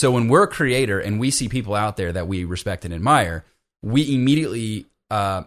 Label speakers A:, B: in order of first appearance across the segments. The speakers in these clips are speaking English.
A: so when we're a creator and we see people out there that we respect and admire, we immediately uh,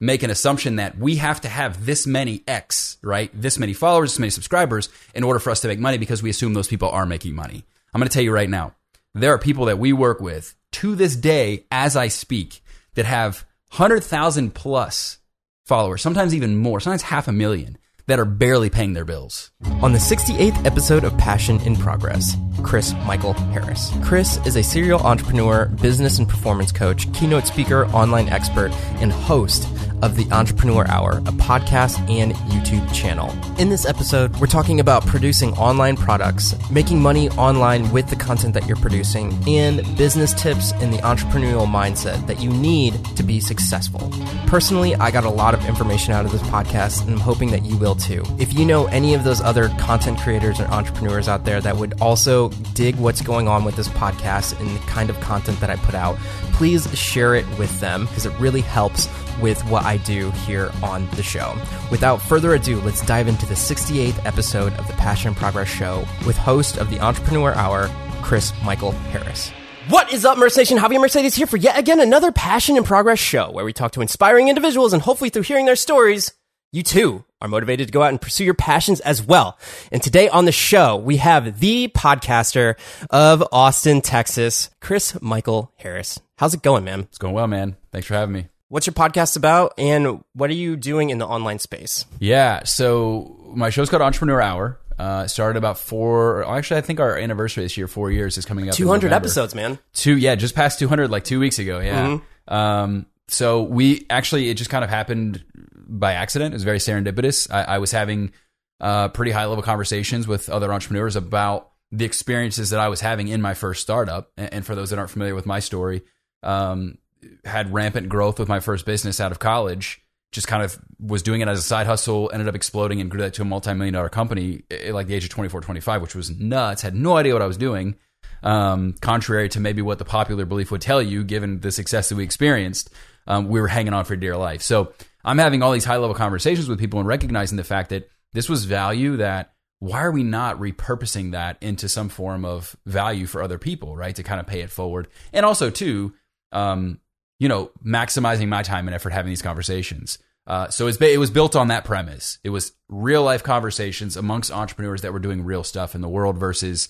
A: make an assumption that we have to have this many X, right? This many followers, this many subscribers in order for us to make money because we assume those people are making money. I'm going to tell you right now, there are people that we work with to this day as I speak that have 100,000 plus followers, sometimes even more, sometimes half a million that are barely paying their bills.
B: On the 68th episode of Passion in Progress, Chris Michael Harris. Chris is a serial entrepreneur, business and performance coach, keynote speaker, online expert, and host of the Entrepreneur Hour, a podcast and YouTube channel. In this episode, we're talking about producing online products, making money online with the content that you're producing, and business tips in the entrepreneurial mindset that you need to be successful. Personally, I got a lot of information out of this podcast, and I'm hoping that you will If you know any of those other content creators and entrepreneurs out there that would also dig what's going on with this podcast and the kind of content that I put out, please share it with them because it really helps with what I do here on the show. Without further ado, let's dive into the 68th episode of the Passion Progress Show with host of the Entrepreneur Hour, Chris Michael Harris. What is up, Merce Nation? Javier Mercedes here for yet again another Passion and Progress show where we talk to inspiring individuals and hopefully through hearing their stories, you too are motivated to go out and pursue your passions as well. And today on the show, we have the podcaster of Austin, Texas, Chris Michael Harris. How's it going, man?
A: It's going well, man. Thanks for having me.
B: What's your podcast about and what are you doing in the online space?
A: Yeah, so my show's called Entrepreneur Hour. Uh, started about four. Actually, I think our anniversary this year, four years, is coming up.
B: 200 episodes, man.
A: Two, yeah, just past 200, like two weeks ago. Yeah.
B: Mm-hmm.
A: Um, so we actually, it just kind of happened by accident. It was very serendipitous. I, I was having uh, pretty high level conversations with other entrepreneurs about the experiences that I was having in my first startup. And, and for those that aren't familiar with my story, um, had rampant growth with my first business out of college. Just kind of was doing it as a side hustle, ended up exploding and grew that to a multi million dollar company at like the age of 24, 25, which was nuts. Had no idea what I was doing. Um, contrary to maybe what the popular belief would tell you, given the success that we experienced, um, we were hanging on for dear life. So I'm having all these high level conversations with people and recognizing the fact that this was value that why are we not repurposing that into some form of value for other people, right? To kind of pay it forward. And also, too, um, you know, maximizing my time and effort having these conversations. Uh, so it was built on that premise. It was real life conversations amongst entrepreneurs that were doing real stuff in the world versus.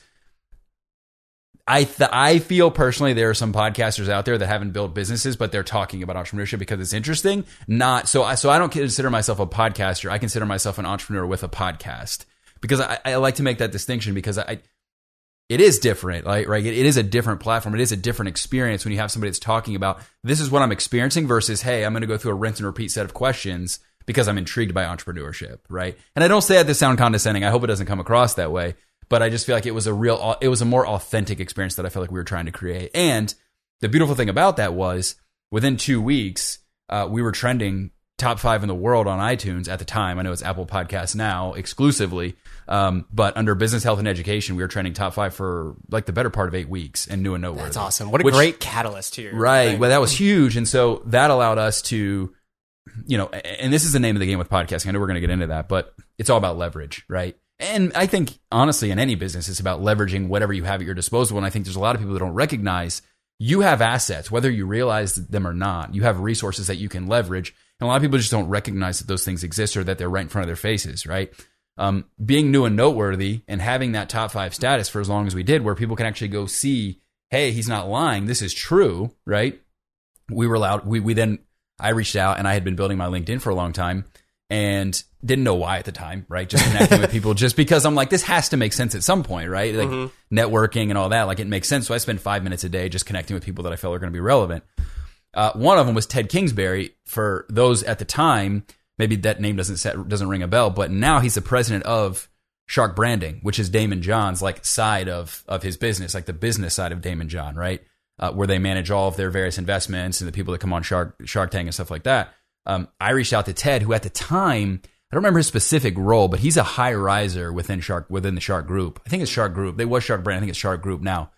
A: I th- I feel personally there are some podcasters out there that haven't built businesses, but they're talking about entrepreneurship because it's interesting. Not so. I, so I don't consider myself a podcaster. I consider myself an entrepreneur with a podcast because I, I like to make that distinction because I it is different, like right? It, it is a different platform. It is a different experience when you have somebody that's talking about this is what I'm experiencing versus hey, I'm going to go through a rinse and repeat set of questions because I'm intrigued by entrepreneurship, right? And I don't say that to sound condescending. I hope it doesn't come across that way, but I just feel like it was a real, it was a more authentic experience that I felt like we were trying to create. And the beautiful thing about that was within two weeks, uh, we were trending top five in the world on iTunes at the time. I know it's Apple Podcasts now exclusively, um, but under business, health, and education, we were trending top five for like the better part of eight weeks and new and noteworthy.
B: That's awesome. What a
A: Which-
B: great catalyst here.
A: Right. Well, that was huge. And so that allowed us to, you know, and this is the name of the game with podcasting. I know we're going to get into that, but it's all about leverage, right? And I think, honestly, in any business, it's about leveraging whatever you have at your disposal. And I think there's a lot of people that don't recognize you have assets, whether you realize them or not. You have resources that you can leverage. And a lot of people just don't recognize that those things exist or that they're right in front of their faces, right? Um, being new and noteworthy and having that top five status for as long as we did, where people can actually go see, hey, he's not lying. This is true, right? We were allowed, we, we then, I reached out and I had been building my LinkedIn for a long time and didn't know why at the time, right? Just connecting with people just because I'm like, this has to make sense at some point, right? Like networking and all that, like it makes sense. So I spend five minutes a day just connecting with people that I feel are going to be relevant. Uh, one of them was Ted Kingsbury. For those at the time, maybe that name doesn't set, doesn't ring a bell, but now he's the president of Shark Branding, which is Daymond John's like side of of his business, like the business side of Damon John, right? Uh, where they manage all of their various investments and the people that come on Shark Shark Tank and stuff like that. Um, I reached out to Ted, who at the time I don't remember his specific role, but he's a high riser within Shark within the Shark Group. I think it's Shark Group. They was Shark Brand. I think it's Shark Group now.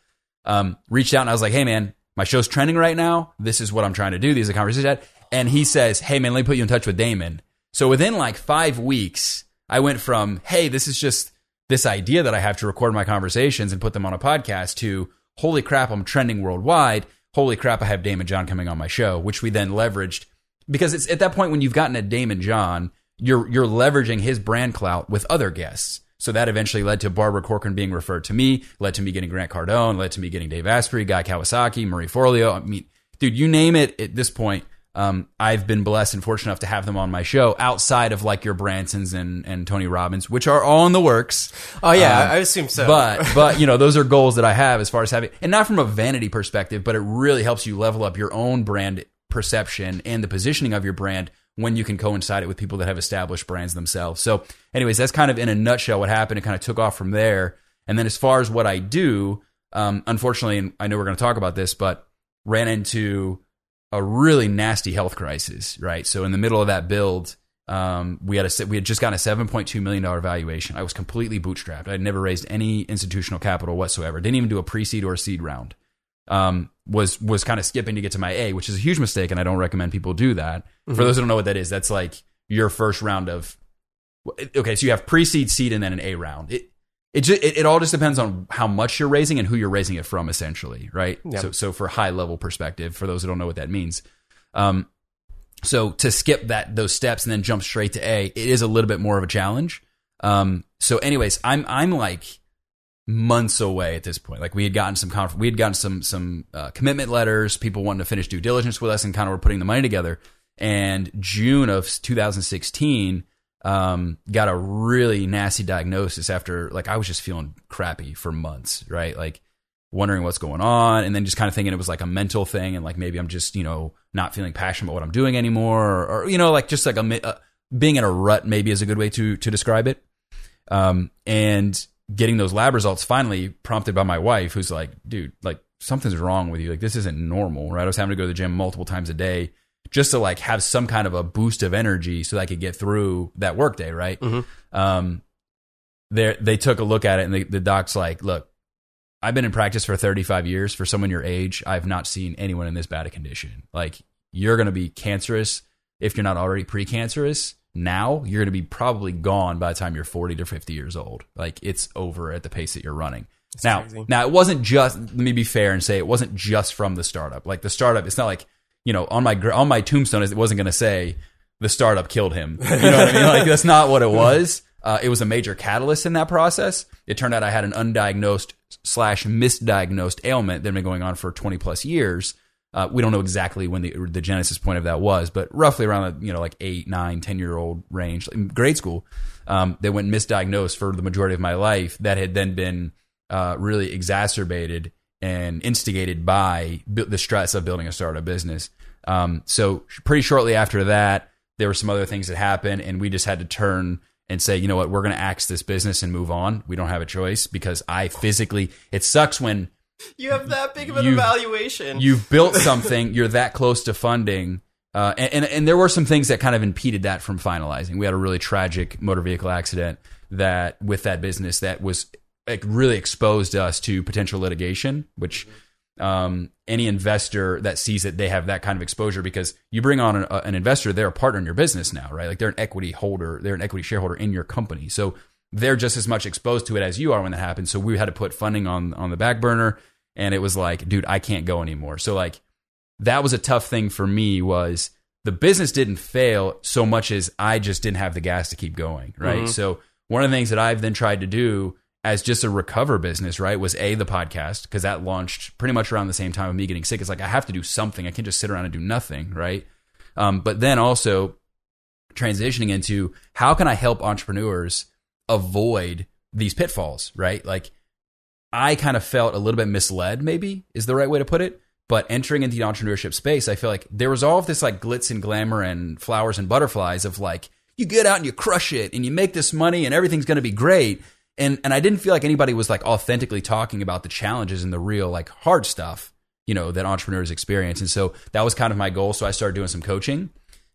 A: Um, reached out and I was like, hey man, my show's trending right now. This is what I'm trying to do. These are conversations. And he says, hey man, let me put you in touch with Daymond. So within like five weeks, I went from, hey, this is just this idea that I have to record my conversations and put them on a podcast to holy crap, I'm trending worldwide. Holy crap, I have Daymond John coming on my show, which we then leveraged because it's at that point when you've gotten a Daymond John, you're you're leveraging his brand clout with other guests. So that eventually led to Barbara Corcoran being referred to me, led to me getting Grant Cardone, led to me getting Dave Asprey, Guy Kawasaki, Marie Forleo. I mean, dude, you name it at this point. Um, I've been blessed and fortunate enough to have them on my show outside of like your Bransons and, and Tony Robbins, which are all in the works.
B: Oh yeah, um, I assume so.
A: But but you know those are goals that I have as far as having, and not from a vanity perspective, but it really helps you level up your own brand perception and the positioning of your brand when you can coincide it with people that have established brands themselves. So, anyways, that's kind of in a nutshell what happened. It kind of took off from there. And then as far as what I do, um, unfortunately, and I know we're going to talk about this, but ran into a really nasty health crisis, right? So in the middle of that build, um, we had a we had just gotten a seven point two million dollar valuation. I was completely bootstrapped. I'd never raised any institutional capital whatsoever. Didn't even do a pre seed or a seed round. Um, was was kind of skipping to get to my A, which is a huge mistake, and I don't recommend people do that. Mm-hmm. For those who don't know what that is, that's like your first round of. Okay, so you have pre seed, seed, and then an A round. It it, just, it, it all just depends on how much you're raising and who you're raising it from, essentially, right? Yep. So so for high level perspective, for those who don't know what that means, um, so to skip that those steps and then jump straight to A, it is a little bit more of a challenge. Um, so anyways, I'm I'm like months away at this point. Like we had gotten some conf- we had gotten some some uh, commitment letters, people wanting to finish due diligence with us, and kind of were putting the money together. And June of 2016, um, got a really nasty diagnosis after like I was just feeling crappy for months, right? Like wondering what's going on, and then just kind of thinking it was like a mental thing, and like maybe I'm just you know not feeling passionate about what I'm doing anymore, or, or you know like just like a, a being in a rut maybe is a good way to to describe it. Um, and getting those lab results finally prompted by my wife, who's like, dude, like something's wrong with you. Like this isn't normal, right? I was having to go to the gym multiple times a day just to like have some kind of a boost of energy so that I could get through that workday, right? Mm-hmm. Um, they they took a look at it and the, the doc's like, look, I've been in practice for 35 years. For someone your age, I've not seen anyone in this bad a condition. Like you're going to be cancerous if you're not already precancerous now, you're going to be probably gone by the time you're 40 to 50 years old. Like it's over at the pace that you're running. That's now, crazy. now it wasn't just. Let me be fair and say it wasn't just from the startup. Like the startup, it's not like you know on my on my tombstone, is it wasn't going to say the startup killed him. You know what I mean? Like that's not what it was. Uh, it was a major catalyst in that process. It turned out I had an undiagnosed slash misdiagnosed ailment that had been going on for 20 plus years uh, we don't know exactly when the the genesis point of that was, but roughly around the you know like eight, nine, ten year old range, grade school. Um, they went misdiagnosed for the majority of my life. That had then been uh, really exacerbated and instigated by the stress of building a startup business. Um, so pretty shortly after that, there were some other things that happened, and we just had to turn and say, you know what, we're going to axe this business and move on. We don't have a choice because I physically. It sucks when
B: you have that big of an you've, evaluation.
A: You've built something. you're that close to funding. Uh, and, and, and there were some things that kind of impeded that from finalizing. We had a really tragic motor vehicle accident that with that business that was like, really exposed us to potential litigation, which um, any investor that sees it, they have that kind of exposure because you bring on an, an, investor, they're a partner in your business now, right? Like they're an equity holder, they're an equity shareholder in your company. So they're just as much exposed to it as you are when that happens. So we had to put funding on on the back burner and it was like, dude, I can't go anymore. So like that was a tough thing for me was the business didn't fail so much as I just didn't have the gas to keep going, right? Mm-hmm. So one of the things that I've then tried to do as just a recover business, right, was a the podcast because that launched pretty much around the same time of me getting sick. It's like I have to do something. I can't just sit around and do nothing, right? Um, but then also transitioning into how can I help entrepreneurs avoid these pitfalls, right? Like I kind of felt a little bit misled, maybe is the right way to put it. But entering into the entrepreneurship space, I feel like there was all of this like glitz and glamour and flowers and butterflies of like, you get out and you crush it and you make this money and everything's going to be great. And, and I didn't feel like anybody was like authentically talking about the challenges and the real like hard stuff, you know, that entrepreneurs experience. And so that was kind of my goal. So I started doing some coaching,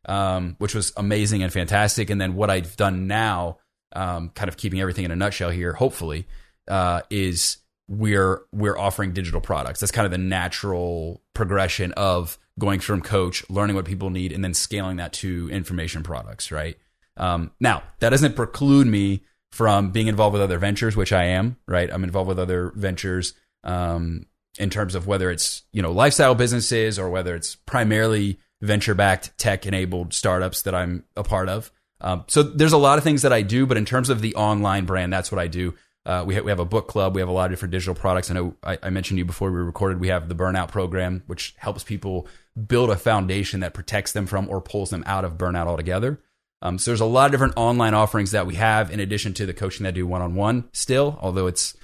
A: um, which was amazing and fantastic. And then what I've done now, um, kind of keeping everything in a nutshell here, hopefully, uh, is we're we're offering digital products. That's kind of the natural progression of going from coach, learning what people need, and then scaling that to information products. Right um, now, that doesn't preclude me from being involved with other ventures, which I am. Right, I'm involved with other ventures. Um, in terms of whether it's you know lifestyle businesses or whether it's primarily venture backed tech enabled startups that I'm a part of. Um, so there's a lot of things that I do, but in terms of the online brand, that's what I do. Uh, we, ha- we have a book club. We have a lot of different digital products. I know I, I mentioned you before we recorded. We have the burnout program, which helps people build a foundation that protects them from or pulls them out of burnout altogether. Um, so there's a lot of different online offerings that we have in addition to the coaching that I do one on one still, although it's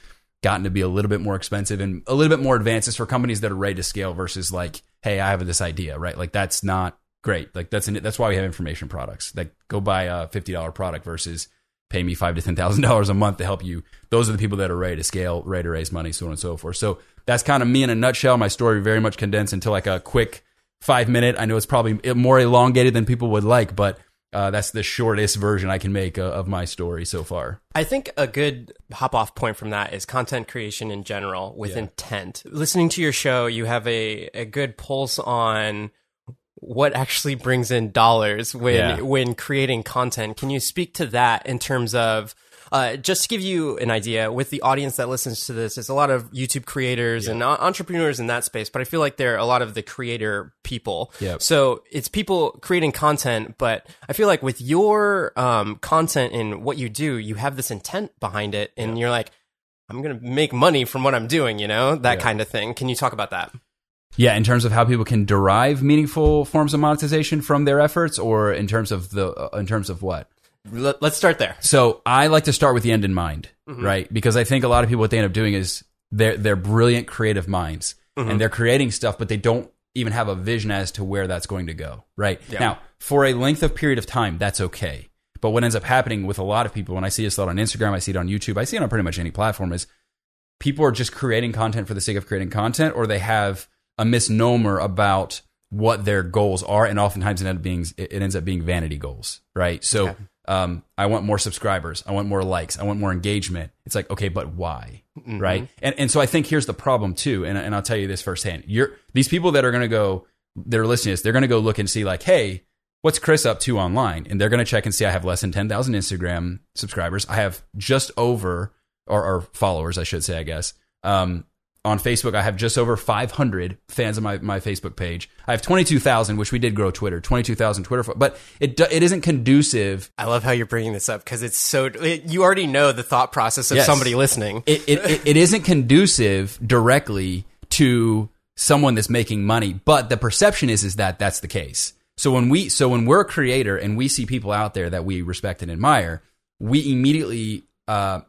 A: gotten to be a little bit more expensive and a little bit more advanced. It's for companies that are ready to scale versus like, hey, I have this idea, right? Like that's not great. Like that's an, that's why we have information products. Like go buy a fifty dollar product versus pay me five to ten thousand dollars a month to help you. Those are the people that are ready to scale, ready to raise money, so on and so forth. So that's kind of me in a nutshell. My story very much condensed into like a quick five minute. I know it's probably more elongated than people would like, but uh, that's the shortest version I can make uh, of my story so far.
B: I think a good hop off point from that is content creation in general with yeah. intent. Listening to your show, you have a, a good pulse on what actually brings in dollars when yeah. when creating content. Can you speak to that in terms of uh, just to give you an idea, with the audience that listens to this, it's a lot of YouTube creators yeah. and entrepreneurs in that space, but I feel like they're a lot of the creator people.
A: Yep.
B: So it's people creating content, but I feel like with your um, content and what you do, you have this intent behind it, and you're like, I'm going to make money from what I'm doing, you know, that kind of thing. Can you talk about that?
A: Yeah, in terms of how people can derive meaningful forms of monetization from their efforts, or in terms of the uh, in terms of what?
B: Let's start there.
A: So I like to start with the end in mind, mm-hmm. right? Because I think a lot of people what they end up doing is they're they're brilliant creative minds mm-hmm. and they're creating stuff, but they don't even have a vision as to where that's going to go, right? Yeah. Now, for a length of period of time, that's okay. But what ends up happening with a lot of people, when I see this a lot on Instagram, I see it on YouTube, I see it on pretty much any platform, is people are just creating content for the sake of creating content, or they have a misnomer about what their goals are, and oftentimes it ends up being it ends up being vanity goals, right? So okay. um, I want more subscribers, I want more likes, I want more engagement. It's like okay, but why, mm-hmm. right? And and so I think here's the problem too, and and I'll tell you this firsthand. You're these people that are going to go, they're listening to this, they're going to go look and see like, hey, what's Chris up to online? And they're going to check and see I have less than ten thousand Instagram subscribers, I have just over or, or followers, I should say, I guess. Um, on Facebook, I have just over 500 fans of my, my Facebook page. I have 22,000, which we did grow Twitter, 22,000 Twitter, but it it isn't conducive.
B: I love how you're bringing this up because it's so it, you already know the thought process of yes. somebody listening.
A: It, it, it, it isn't conducive directly to someone that's making money, but the perception is is that that's the case. So when we so when we're a creator and we see people out there that we respect and admire, we immediately uh,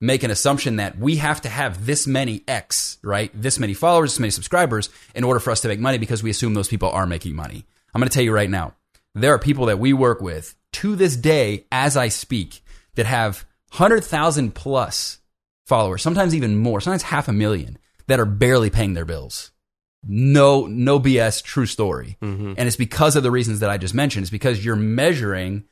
A: make an assumption that we have to have this many X, right? This many followers, this many subscribers in order for us to make money because we assume those people are making money. I'm going to tell you right now, there are people that we work with to this day as I speak that have 100,000 plus followers, sometimes even more, sometimes half a million that are barely paying their bills. No, no BS, true story. Mm-hmm. And it's because of the reasons that I just mentioned. It's because you're measuring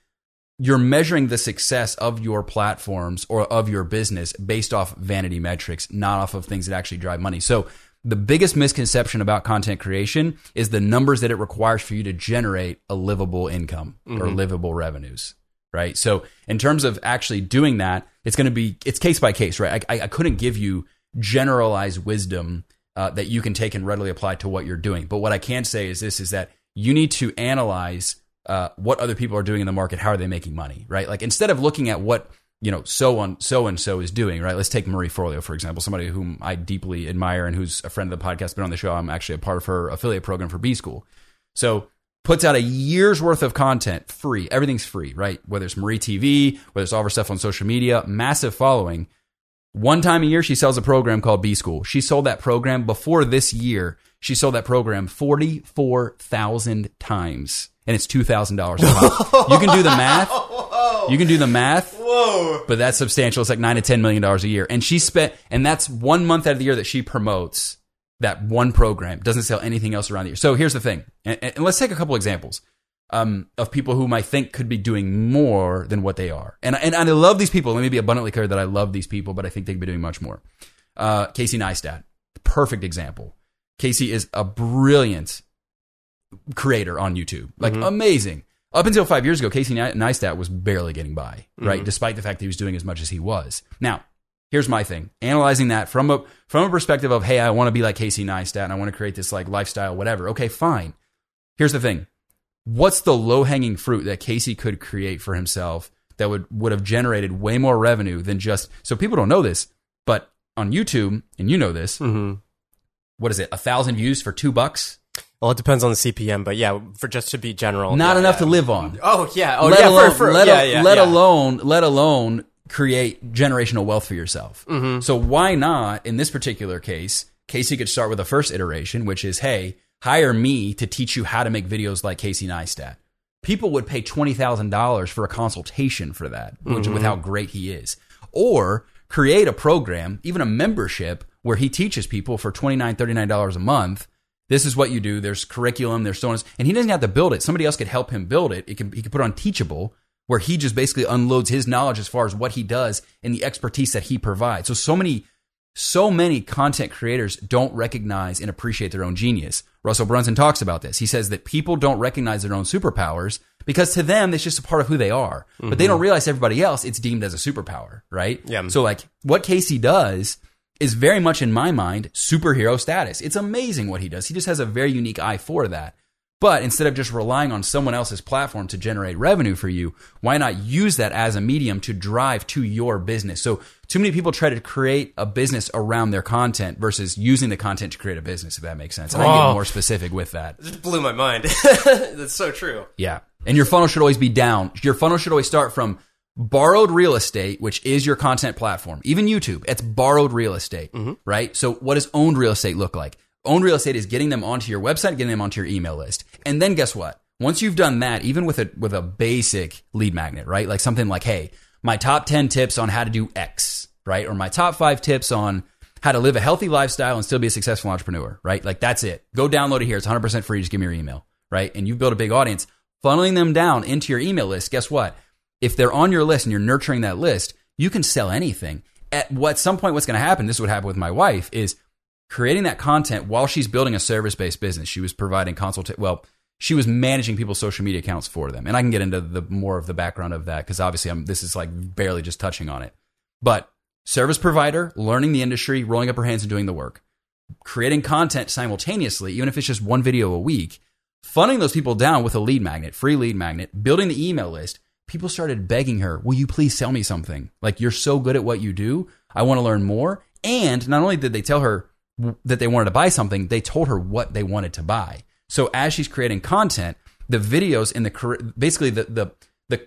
A: you're measuring the success of your platforms or of your business based off vanity metrics, not off of things that actually drive money. So the biggest misconception about content creation is the numbers that it requires for you to generate a livable income mm-hmm. or livable revenues. Right. So in terms of actually doing that, it's going to be, it's case by case, right? I, I couldn't give you generalized wisdom uh, that you can take and readily apply to what you're doing. But what I can say is this, is that you need to analyze uh, what other people are doing in the market. How are they making money? Right. Like instead of looking at what you know so on so and so is doing. Right. Let's take Marie Forleo for example, somebody whom I deeply admire and who's a friend of the podcast, been on the show. I'm actually a part of her affiliate program for B School. So puts out a year's worth of content free. Everything's free, right? Whether it's Marie TV, whether it's all of her stuff on social media, massive following. One time a year, she sells a program called B School. She sold that program before this year. She sold that program 44,000 times and it's two thousand dollars. A cost. You can do the math. You can do the math.
B: Whoa!
A: But that's substantial. It's like nine to ten million dollars a year, and she spent, and that's one month out of the year that she promotes that one program. Doesn't sell anything else around the year. So here's the thing, and, and let's take a couple examples um, of people whom I think could be doing more than what they are. And, and and I love these people. Let me be abundantly clear that I love these people, but I think they could be doing much more. Uh, Casey Neistat, perfect example. Casey is a brilliant creator on YouTube. Like mm-hmm. amazing. Up until five years ago, Casey Neistat was barely getting by, right? Mm-hmm. Despite the fact that he was doing as much as he was. Now, here's my thing. Analyzing that from a from a perspective of, hey, I want to be like Casey Neistat and I want to create this like lifestyle, whatever. Okay, fine. Here's the thing. What's the low hanging fruit that Casey could create for himself that would would have generated way more revenue than just so people don't know this, but on YouTube, and you know this,
B: Mm-hmm.
A: what is it? A thousand views for two bucks?
B: Well, it depends on the CPM, but yeah, for just to be general,
A: Not
B: yeah,
A: enough
B: yeah.
A: to live on.
B: Oh yeah, oh
A: let
B: yeah,
A: alone,
B: for, for,
A: let,
B: yeah, yeah,
A: let alone let alone create generational wealth for yourself.
B: Mm-hmm.
A: So why not in this particular case, Casey could start with the first iteration, which is, hey, hire me to teach you how to make videos like Casey Neistat. People would pay twenty thousand dollars for a consultation for that, which
B: Mm-hmm.
A: with how great he is, or create a program, even a membership where he teaches people for $29, $39 a month. This is what you do. There's curriculum. There's so on, and he doesn't have to build it. Somebody else could help him build it. It can, he could put on Teachable, where he just basically unloads his knowledge as far as what he does and the expertise that he provides. So, so many, so many content creators don't recognize and appreciate their own genius. Russell Brunson talks about this. He says that people don't recognize their own superpowers because to them, it's just a part of who they are. But they don't mm-hmm. realize everybody else, it's deemed as a superpower, right?
B: Yeah.
A: So, like, what Casey does is very much, in my mind, superhero status. It's amazing what he does. He just has a very unique eye for that. But instead of just relying on someone else's platform to generate revenue for you, why not use that as a medium to drive to your business? So, too many people try to create a business around their content versus using the content to create a business, if that makes sense. And I can
B: Oh.
A: get more specific with that.
B: It just blew my mind. That's so true.
A: Yeah. And your funnel should always be down. Your funnel should always start from borrowed real estate, which is your content platform. Even YouTube, it's borrowed real estate, mm-hmm. right? So what does owned real estate look like? Owned real estate is getting them onto your website, getting them onto your email list. And then guess what? Once you've done that, even with a with a basic lead magnet, right? Like something like, hey, my top 10 tips on how to do X, right? Or my top five tips on how to live a healthy lifestyle and still be a successful entrepreneur, right? Like that's it. Go download it here. It's 100% free. Just give me your email, right? And you build a big audience, funneling them down into your email list. Guess what? If they're on your list and you're nurturing that list, you can sell anything. At what some point, what's going to happen? This is what happened with my wife is creating that content while she's building a service based business. She was providing consultation. Well, she was managing people's social media accounts for them, and I can get into the more of the background of that because obviously I'm this is like barely just touching on it. But service provider, learning the industry, rolling up her hands and doing the work, creating content simultaneously, even if it's just one video a week, funding those people down with a lead magnet, free lead magnet, building the email list. People started begging her, Will you please sell me something? Like, you're so good at what you do. I want to learn more. And not only did they tell her that they wanted to buy something, they told her what they wanted to buy. So as she's creating content, the videos in the basically the the the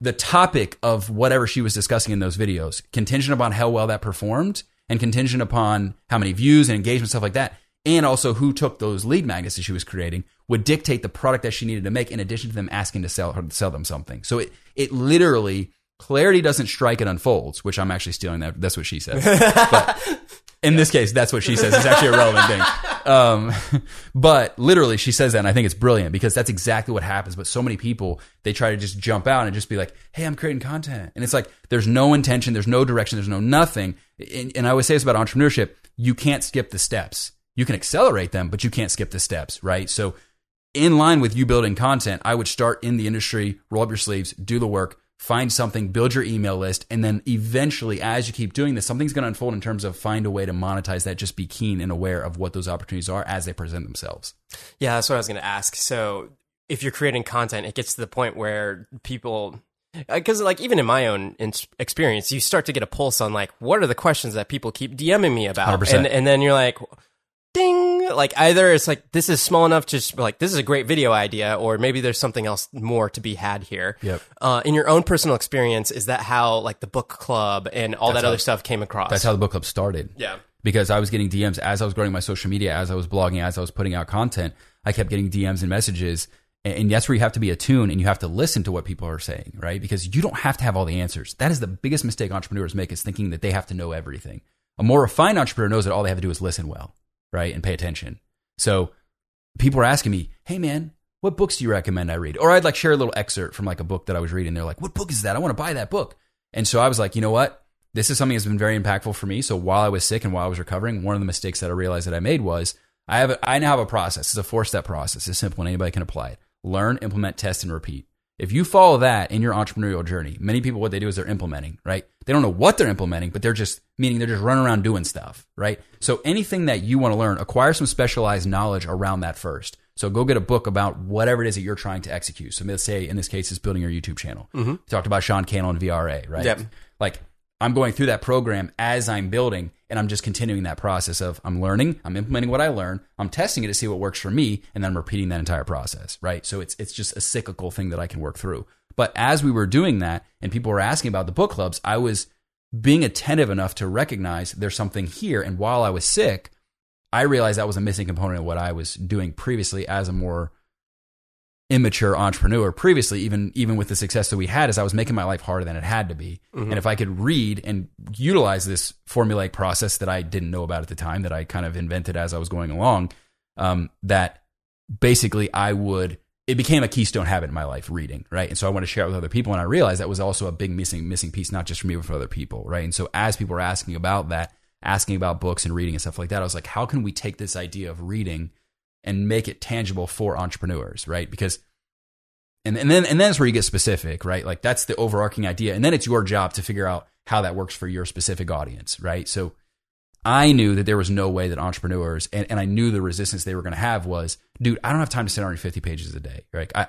A: the topic of whatever she was discussing in those videos, contingent upon how well that performed and contingent upon how many views and engagement, stuff like that, and also who took those lead magnets that she was creating, would dictate the product that she needed to make in addition to them asking to sell her to sell them something. So it it literally clarity doesn't strike, it unfolds, which I'm actually stealing that. That's what she said. But in this case, that's what she says. It's actually a relevant thing. Um, but literally, she says that, and I think it's brilliant because that's exactly what happens. But so many people, they try to just jump out and just be like, hey, I'm creating content. And it's like, there's no intention, there's no direction, there's no nothing. And, and I always say this about entrepreneurship you can't skip the steps. You can accelerate them, but you can't skip the steps, right? So, in line with you building content, I would start in the industry, roll up your sleeves, do the work, find something, build your email list, and then eventually, as you keep doing this, something's going to unfold in terms of find a way to monetize that. Just be keen and aware of what those opportunities are as they present themselves.
B: Yeah, that's what I was going to ask. So, if you're creating content, it gets to the point where people, uh, because like even in my own experience, you start to get a pulse on like what are the questions that people keep DMing me about,
A: 100%.
B: and and then you're like, ding, like either it's like this is small enough to just like this is a great video idea, or maybe there's something else more to be had here.
A: Yep.
B: Uh, in your own personal experience, is that how like the book club and all that
A: how-
B: other stuff came across?
A: That's how the book club started.
B: yeah.
A: because I was getting DMs as I was growing my social media, as I was blogging, as I was putting out content. I kept getting DMs and messages. And and that's where you have to be attuned and you have to listen to what people are saying, right? Because you don't have to have all the answers. That is the biggest mistake entrepreneurs make is thinking that they have to know everything. A more refined entrepreneur knows that all they have to do is listen well, right? And pay attention. So people are asking me, hey man, what books do you recommend I read? Or I'd like share a little excerpt from like a book that I was reading. They're like, what book is that? I want to buy that book. And so I was like, you know what? This is something that's been very impactful for me. So while I was sick and while I was recovering, one of the mistakes that I realized that I made was I have a, I now have a process. It's a four step process. It's simple and anybody can apply it. Learn, implement, test, and repeat. If you follow that in your entrepreneurial journey, many people what they do is they're implementing, right? They don't know what they're implementing, but they're just meaning they're just running around doing stuff, right? So anything that you want to learn, acquire some specialized knowledge around that first. So go get a book about whatever it is that you're trying to execute. So let's say in this case, it's building your YouTube channel. Mm-hmm. talked about Sean Cannell and VRA, right?
B: Yep.
A: Like I'm going through that program as I'm building, and I'm just continuing that process of I'm learning, I'm implementing what I learn, I'm testing it to see what works for me, and then I'm repeating that entire process, right? So it's it's just a cyclical thing that I can work through. But as we were doing that, and people were asking about the book clubs, I was being attentive enough to recognize there's something here. And while I was sick, I realized that was a missing component of what I was doing previously as a more immature entrepreneur previously even even with the success that we had is I was making my life harder than it had to be and if I could read and utilize this formulaic process that I didn't know about at the time that I kind of invented as I was going along um, that basically I would it became a keystone habit in my life reading right and so I want to share it with other people and I realized that was also a big missing missing piece not just for me but for other people right and so as people were asking about that asking about books and reading and stuff like that I was like how can we take this idea of reading and make it tangible for entrepreneurs, right? Because and, and then and then that's where you get specific, right? Like that's the overarching idea. And then it's your job to figure out how that works for your specific audience, right? So I knew that there was no way that entrepreneurs and, and I knew the resistance they were going to have was, dude, I don't have time to sit on 50 pages a day. Right. I,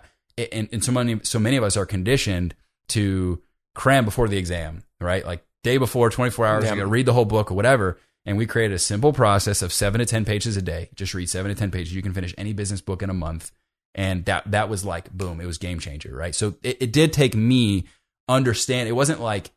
A: and, and so many so many of us are conditioned to cram before the exam, right? Like day before, 24 hours,
B: Yeah.
A: you gotta read the whole book or whatever. And we created a simple process of seven to 10 pages a day. Just read seven to 10 pages. You can finish any business book in a month. And that, that was like, boom, it was game changer, right? So it, it did take me understand. It wasn't like,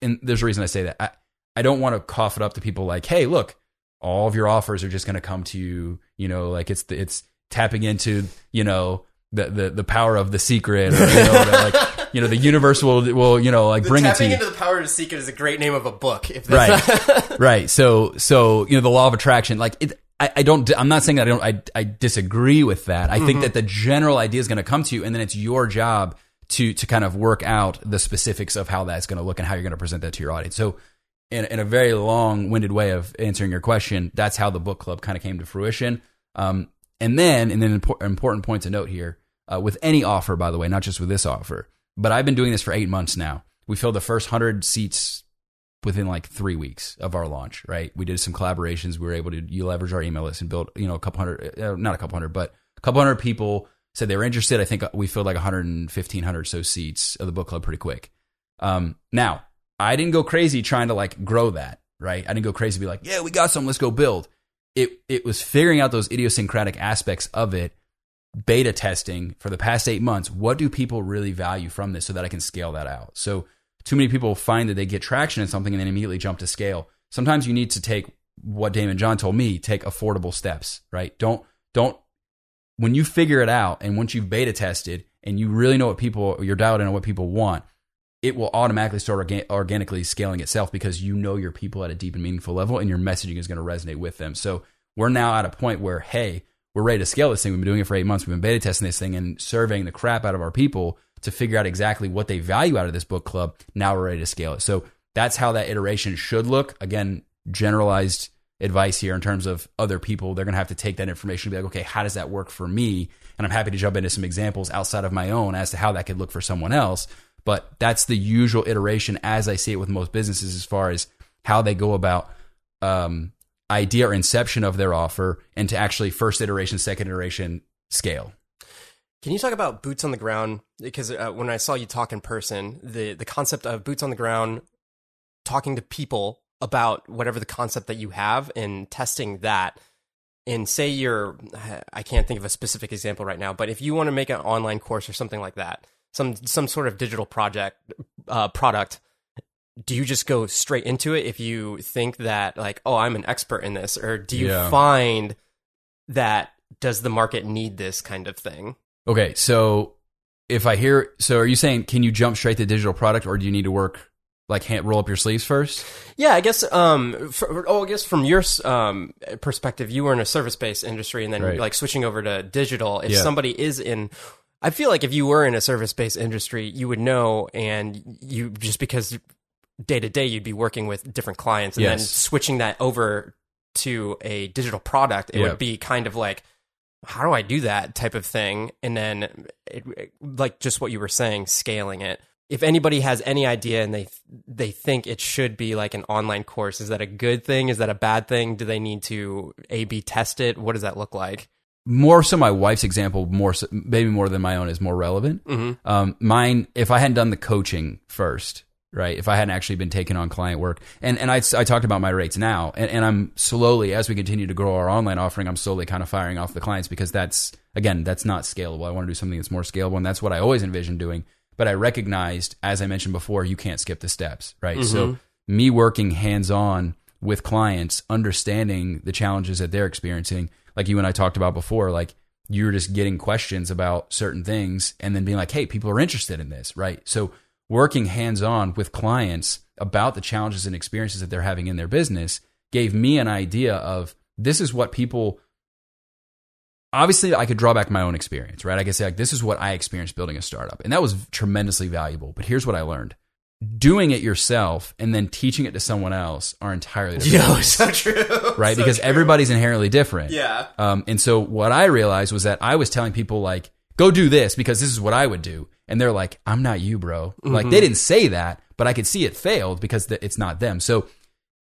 A: and there's a reason I say that. I, I don't want to cough it up to people like, hey, look, all of your offers are just going to come to you, you know, like it's, the, it's tapping into, you know, the, the, the power of the secret or, you know, the, like, you know, the universe will, will, you know, like bring it to
B: Tapping
A: you.
B: into the power of the secret is a great name of a book. If that's
A: right right so so you know the law of attraction like it I, I don't i'm not saying that i don't i, I disagree with that i think mm-hmm. that the general idea is going to come to you and then it's your job to to kind of work out the specifics of how that's going to look and how you're going to present that to your audience so in, in a very long-winded way of answering your question that's how the book club kind of came to fruition um, and then and then impor- important point to note here uh, with any offer by the way not just with this offer but i've been doing this for eight months now we filled the first 100 seats within like three weeks of our launch, right? We did some collaborations. We were able to you leverage our email list and build, you know, a couple hundred, uh, not a couple hundred, but a couple hundred people said they were interested. I think we filled like 100 1500 or so seats of the book club pretty quick. Um, now, I didn't go crazy trying to like grow that, right? I didn't go crazy be like, yeah, we got some, let's go build. It it was figuring out those idiosyncratic aspects of it, beta testing for the past eight months. What do people really value from this so that I can scale that out? So too many people find that they get traction in something and then immediately jump to scale. Sometimes you need to take what Daymond John told me, take affordable steps, right? Don't don't when you figure it out and once you've beta tested and you really know what people you're dialed in on what people want, it will automatically start organ- organically scaling itself because you know your people at a deep and meaningful level and your messaging is going to resonate with them. So we're now at a point where, hey, we're ready to scale this thing. We've been doing it for eight months. We've been beta testing this thing and surveying the crap out of our people to figure out exactly what they value out of this book club. Now we're ready to scale it. So that's how that iteration should look. Again, generalized advice here in terms of other people. They're going to have to take that information and be like, okay, how does that work for me? And I'm happy to jump into some examples outside of my own as to how that could look for someone else. But that's the usual iteration as I see it with most businesses as far as how they go about um, idea or inception of their offer and to actually first iteration, second iteration scale.
B: Can you talk about boots on the ground? Because uh, when I saw you talk in person, the the concept of boots on the ground, talking to people about whatever the concept that you have and testing that. And say you're, I can't think of a specific example right now, but if you want to make an online course or something like that, some some sort of digital project uh, product, do you just go straight into it if you think that like, oh, I'm an expert in this, or do you
A: Yeah.
B: find that does the market need this kind of thing?
A: Okay, so if I hear, so are you saying can you jump straight to digital product, or do you need to work like hand, roll up your sleeves first?
B: Yeah, I guess. Um, for, oh, I guess from your um perspective, you were in a service-based industry, and then
A: Right.
B: like switching over to digital. If
A: Yeah.
B: somebody is in, I feel like if you were in a service-based industry, you would know, and you just because day to day you'd be working with different clients, and then switching that over to a digital product, it
A: Yeah.
B: would be kind of like. How do I do that type of thing? And then, it, it- like just what you were saying, scaling it. if anybody has any idea and they they think it should be like an online course, is that a good thing? Is that a bad thing? Do they need to A B test it? What does that look like?
A: More so my wife's example more so, maybe more than my own is more relevant. Um, mine if i hadn't done the coaching first right if i hadn't actually been taking on client work and, and I, I talked about my rates now and, and i'm slowly as we continue to grow our online offering i'm slowly kind of firing off the clients because that's again that's not scalable. I want to do something that's more scalable and that's what i always envisioned doing but i recognized as i mentioned before you can't skip the steps right? So me working hands on with clients understanding the challenges that they're experiencing like you and I talked about before, like you're just getting questions about certain things and then being like, hey, people are interested in this, right? So working hands on with clients about the challenges and experiences that they're having in their business gave me an idea of this is what people obviously I could draw back my own experience, right? I could say like this is what I experienced building a startup. And that was tremendously valuable. But here's what I learned. Doing it yourself and then teaching it to someone else are entirely different.
B: Yo, so true.
A: right? because everybody's inherently different.
B: Yeah.
A: Um, and so what I realized was that I was telling people like, go do this because this is what I would do. And they're like, I'm not you, bro. Like they didn't say that, but I could see it failed because it's not them. So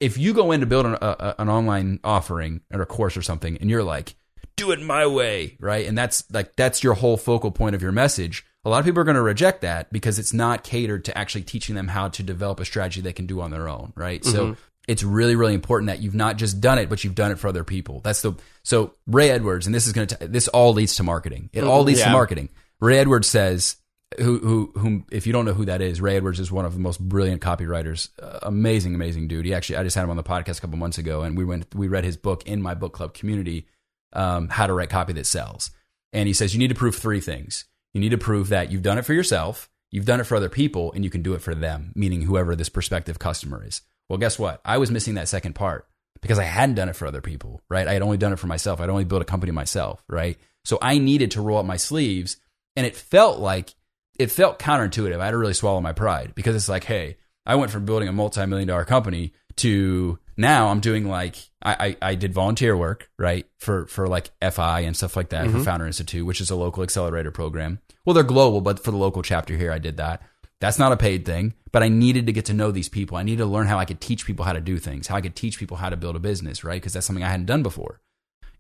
A: if you go in to build an, a, a- an online offering or a course or something and you're like, do it my way, right? And that's like, that's your whole focal point of your message. A lot of people are going to reject that because it's not catered to actually teaching them how to develop a strategy they can do on their own, right? So it's really, really important that you've not just done it, but you've done it for other people. That's the so Ray Edwards, and this is going to this all leads to marketing. It all leads to marketing. Ray Edwards says, who who whom if you don't know who that is, Ray Edwards is one of the most brilliant copywriters. Uh, amazing, amazing dude. He actually I just had him on the podcast a couple months ago, and we went we read his book in my book club community, um, How to Write Copy That Sells. And he says you need to prove three things. You need to prove that you've done it for yourself, you've done it for other people, and you can do it for them, meaning whoever this prospective customer is. Well, guess what? I was missing that second part because I hadn't done it for other people, right? I had only done it for myself. I'd only built a company myself, right? So I needed to roll up my sleeves, and it felt like it felt counterintuitive. I had to really swallow my pride because it's like, hey, I went from building a multi-million dollar company to now I'm doing like I, I, I did volunteer work, right? For for like FI and stuff like that for mm-hmm. Founder Institute, which is a local accelerator program. Well, they're global, but for the local chapter here, I did that. That's not a paid thing, but I needed to get to know these people. I needed to learn how I could teach people how to do things, how I could teach people how to build a business, right? Because that's something I hadn't done before.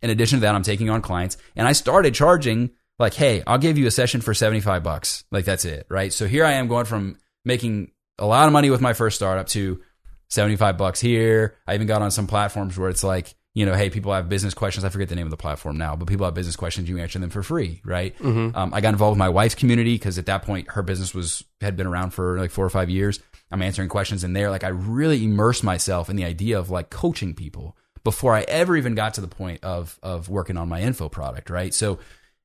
A: In addition to that, I'm taking on clients and I started charging like, hey, I'll give you a session for 75 bucks. Like that's it, right? So here I am going from making a lot of money with my first startup to 75 bucks here. I even got on some platforms where it's like, you know, hey, people have business questions. I forget the name of the platform now, but people have business questions. You answer them for free, right? Um, I got involved with my wife's community because at that point her business was had been around for like four or five years. I'm answering questions in there. Like I really immersed myself in the idea of like coaching people before I ever even got to the point of of working on my info product, right? So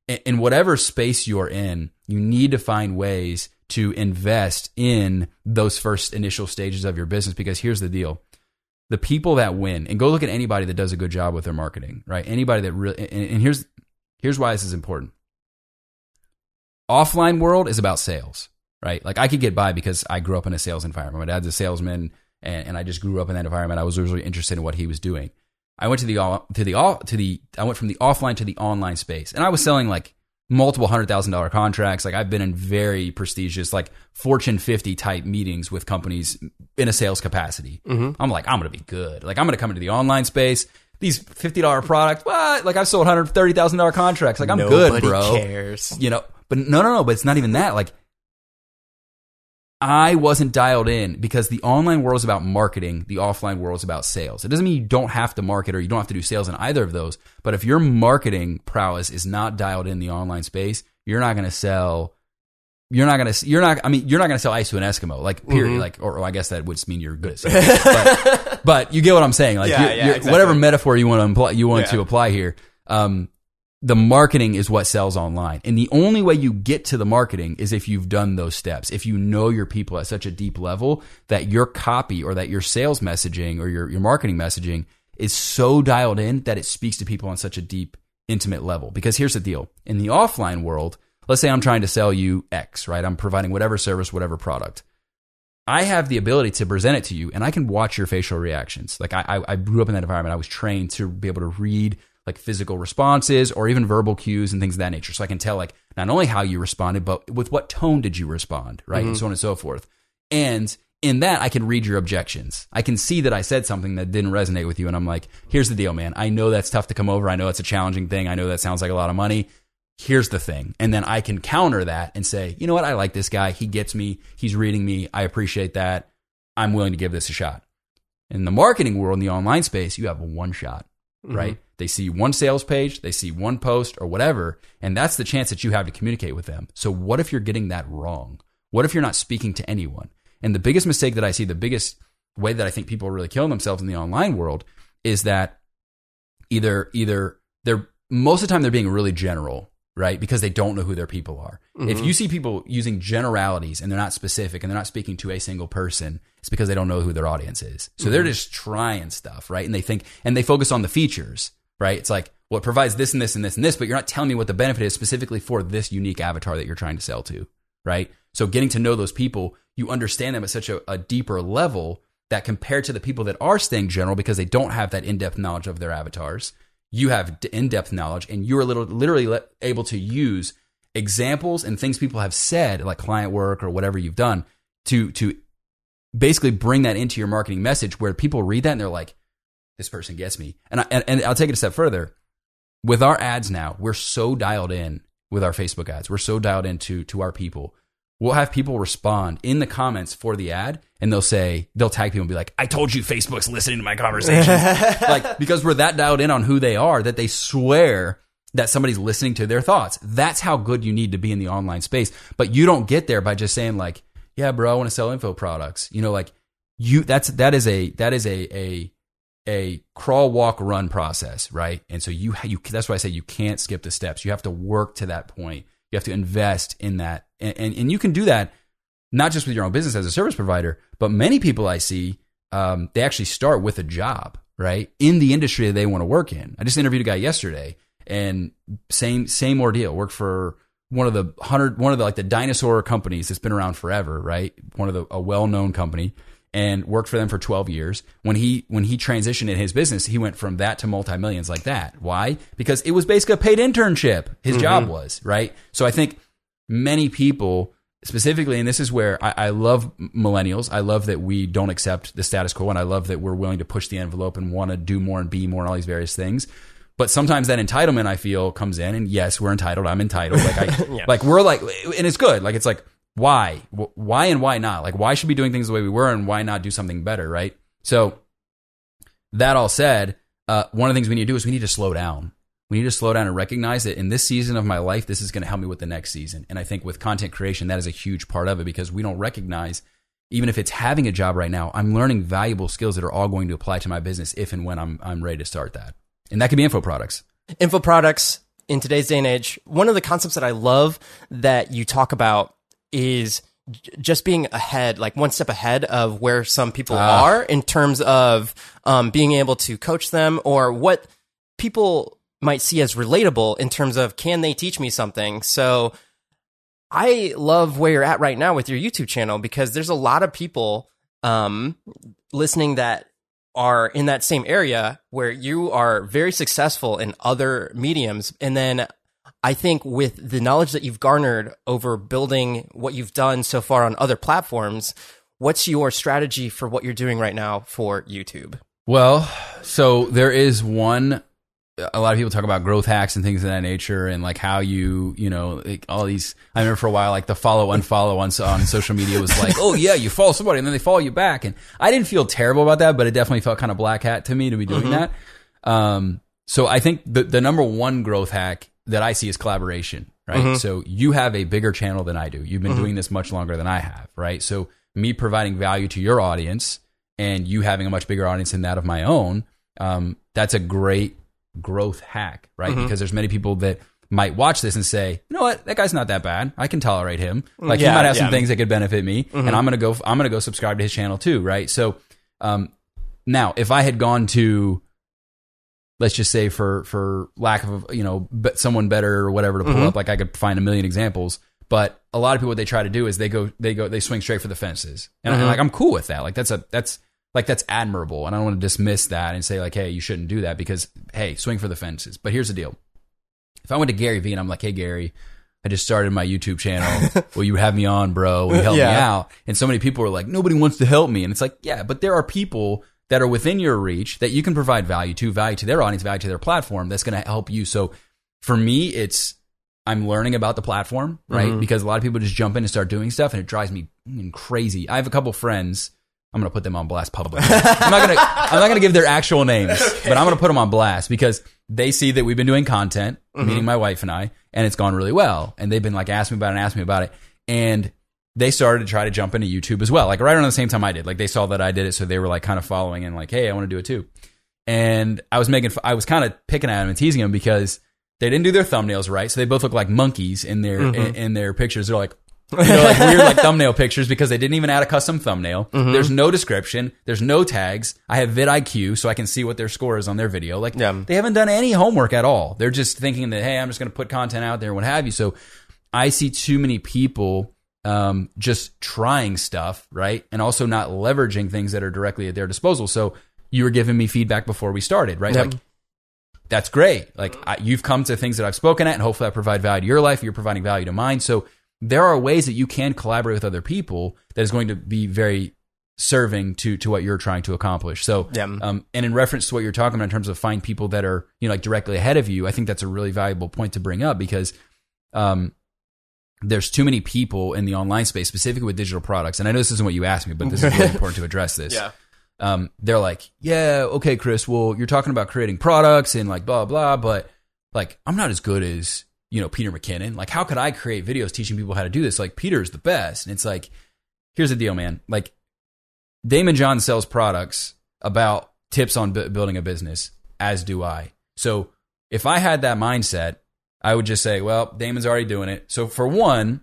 A: in- in whatever space you're in, you need to find ways to invest in those first initial stages of your business because here's the deal. The people that win, and go look at anybody that does a good job with their marketing, right? Anybody that really, and, and here's here's why this is important. Offline world is about sales, right? Like I could get by because I grew up in a sales environment. My dad's a salesman, and, and I just grew up in that environment. I was really interested in what he was doing. I went to the to the to the I went from the offline to the online space, and I was selling like multiple hundred thousand dollar contracts. Like I've been in very prestigious, like Fortune 50 type meetings with companies in a sales capacity. Mm-hmm. I'm like, I'm gonna be good. Like I'm gonna come into the online space. These fifty dollar products, what? Like I've sold hundred thirty thousand dollar contracts. Like I'm good,
B: Nobody
A: bro
B: cares.
A: you know but no no no but it's not even that like i wasn't dialed in because the online world is about marketing the offline world is about sales it doesn't mean you don't have to market or you don't have to do sales in either of those but if your marketing prowess is not dialed in the online space you're not going to sell you're not gonna you're not i mean you're not gonna sell ice to an eskimo like period
B: Mm-hmm.
A: like or, or i guess that would just mean you're good at selling but, but you get what i'm saying like
B: Yeah,
A: you're,
B: yeah,
A: you're-
B: exactly.
A: whatever metaphor you want to apply you want
B: Yeah.
A: to apply here um the marketing is what sells online. And the only way you get to the marketing is if you've done those steps. If you know your people at such a deep level that your copy or that your sales messaging or your, your marketing messaging is so dialed in that it speaks to people on such a deep, intimate level. Because here's the deal in the offline world, let's say I'm trying to sell you X, right? I'm providing whatever service, whatever product. I have the ability to present it to you and I can watch your facial reactions. Like I, I, I grew up in that environment. I was trained to be able to read like physical responses or even verbal cues and things of that nature. So I can tell like not only how you responded, but with what tone did you respond, right? And mm-hmm. so on and so forth. And in that, I can read your objections. I can see that I said something that didn't resonate with you. And I'm like, here's the deal, man. I know that's tough to come over. I know it's a challenging thing. I know that sounds like a lot of money. Here's the thing. And then I can counter that and say, you know what? I like this guy. He gets me. He's reading me. I appreciate that. I'm willing to give this a shot. In the marketing world, in the online space, you have one shot, right? Mm-hmm. They see one sales page, they see one post or whatever, and that's the chance that you have to communicate with them. So what if you're getting that wrong? What if you're not speaking to anyone? And the biggest mistake that I see, the biggest way that I think people are really killing themselves in the online world is that either either they're most of the time they're being really general, right? Because they don't know who their people are. If mm-hmm. you see people using generalities and they're not specific and they're not speaking to a single person, it's because they don't know who their audience is. So they're mm-hmm. just trying stuff, right? And they think and they focus on the features, right? It's like, well, it provides this and this and this and this, but you're not telling me what the benefit is specifically for this unique avatar that you're trying to sell to, right? So getting to know those people, you understand them at such a, a deeper level that compared to the people that are staying general because they don't have that in-depth knowledge of their avatars, you have in-depth knowledge and you're little, literally le- able to use examples and things people have said like client work or whatever you've done to to basically bring that into your marketing message where people read that and they're like this person gets me. And, I, and, and i'll take it a step further. With our ads now we're so dialed in with our facebook ads. We're so dialed into to our people. We'll have people respond in the comments for the ad and they'll say they'll tag people and be like i told you facebook's listening to my conversation like because we're that dialed in on who they are that they swear that somebody's listening to their thoughts. That's how good you need to be in the online space. But you don't get there by just saying like yeah bro i want to sell info products. You know like you that's that is a that is a a a crawl walk run process right? And so you you that's why i say you can't skip the steps. You have to work to that point. You have to invest in that. And and, and you can do that not just with your own business as a service provider but many people i see um, they actually start with a job right? In the industry that they want to work in. I just interviewed a guy yesterday and same same ordeal. Worked for one of the hundred one of the like the dinosaur companies that's been around forever right? One of the a well-known company and worked for them for 12 years. When he when he transitioned in his business he went from that to multi-millions like that. Why? Because it was basically a paid internship. His mm-hmm. job was right? So i think many people specifically and this is where I, I love millennials. I love that we don't accept the status quo and i love that we're willing to push the envelope and want to do more and be more and all these various things but sometimes that entitlement I feel comes in, and yes, we're entitled. I'm entitled. Like I, like we're like, and it's good. Like it's like why, why, and why not? Like why should we be doing things the way we were, and why not do something better, right? So that all said, uh, one of the things we need to do is we need to slow down. We need to slow down and recognize that in this season of my life, this is going to help me with the next season. And I think with content creation, that is a huge part of it because we don't recognize, even if it's having a job right now, I'm learning valuable skills that are all going to apply to my business if and when I'm I'm ready to start that. And that could be info products.
B: info products in today's day and age one of the concepts that i love that you talk about is just being ahead like one step ahead of where some people
A: Ah.
B: are in terms of um, being able to coach them or what people might see as relatable in terms of can they teach me something so i love where you're at right now with your youtube channel because there's a lot of people um, listening that are in that same area where you are very successful in other mediums. And then I think with the knowledge that you've garnered over building what you've done so far on other platforms, what's your strategy for what you're doing right now for YouTube?
A: Well, so there is one. A lot of people talk about growth hacks and things of that nature, and like how you, you know, like all these. I remember for a while, like the follow unfollow on on social media was like, oh yeah, you follow somebody and then they follow you back, and I didn't feel terrible about that, but it definitely felt kind of black hat to me to be doing that. Um, so I think the the number one growth hack that I see is collaboration, right? So you have a bigger channel than I do. You've been doing this much longer than I have, right? So me providing value to your audience and you having a much bigger audience than that of my own, um, that's a great growth hack, right? Mm-hmm. Because there's many people that might watch this and say, you know what, that guy's not that bad. I can tolerate him. Mm, like
B: Yeah,
A: he might have
B: yeah.
A: some things that could benefit me, and mm-hmm. I'm gonna go. I'm gonna go subscribe to his channel too, right? So, um, now if I had gone to let's just say for for lack of you know someone better or whatever to pull mm-hmm. up like i could find a million examples but a lot of people what they try to do is they go they go they swing straight for the fences and I'm like i'm cool with that like that's a that's like that's admirable. And I don't want to dismiss that and say like, hey, you shouldn't do that because hey, swing for the fences. But here's the deal: if I went to Gary Vee and I'm like, hey, Gary. I just started my YouTube channel. Will you have me on, bro? Will you help me out? And so many people are like, nobody wants to help me. And it's like, yeah, but there are people that are within your reach that you can provide value to, value to their audience, value to their platform that's going to help you. So for me, it's I'm learning about the platform, right? Mm-hmm. Because a lot of people just jump in and start doing stuff and it drives me crazy. I have a couple friends. I'm going to put them on blast publicly. I'm not going to I'm not going to give their actual names, but I'm going to put them on blast because they see that we've been doing content, mm-hmm. meaning my wife and I, and it's gone really well. And they've been like asking me about it and asking me about it. And they started to try to jump into YouTube as well, like right around the same time I did. Like they saw that I did it, so they were like kind of following and like, hey, I want to do it too. And I was making, I was kind of picking at them and teasing them because they didn't do their thumbnails right, so they both look like monkeys in their mm-hmm. in, in their pictures. They're like. You know, like weird like thumbnail pictures because they didn't even add a custom thumbnail. There's no description. There's no tags. I have vidIQ so I can see what their score is on their video. Like
B: Yeah.
A: they haven't done any homework at all. They're just thinking that hey, I'm just going to put content out there and what have you. So I see too many people um, just trying stuff, right? And also not leveraging things that are directly at their disposal. So you were giving me feedback before we started, right?
B: Yep.
A: Like, that's great. Like, I, you've come to things that I've spoken at, and hopefully I provide value to your life. You're providing value to mine. So there are ways that you can collaborate with other people that is going to be very serving to to what you're trying to accomplish. So,
B: Yeah.
A: um, and in reference to what you're talking about in terms of find people that are you know like directly ahead of you, I think that's a really valuable point to bring up because um, there's too many people in the online space, specifically with digital products. And I know this isn't what you asked me, but this is really important to address this.
B: Yeah.
A: Um, they're like, yeah, okay, Chris. Well, you're talking about creating products and like blah blah, but like I'm not as good as you know Peter McKinnon. Like, how could I create videos teaching people how to do this? Like, Peter's the best. And it's like, here's the deal, man. Like, Daymond John sells products about tips on bu- building a business, as do I. So if I had that mindset, I would just say, well, Daymond's already doing it. So for one,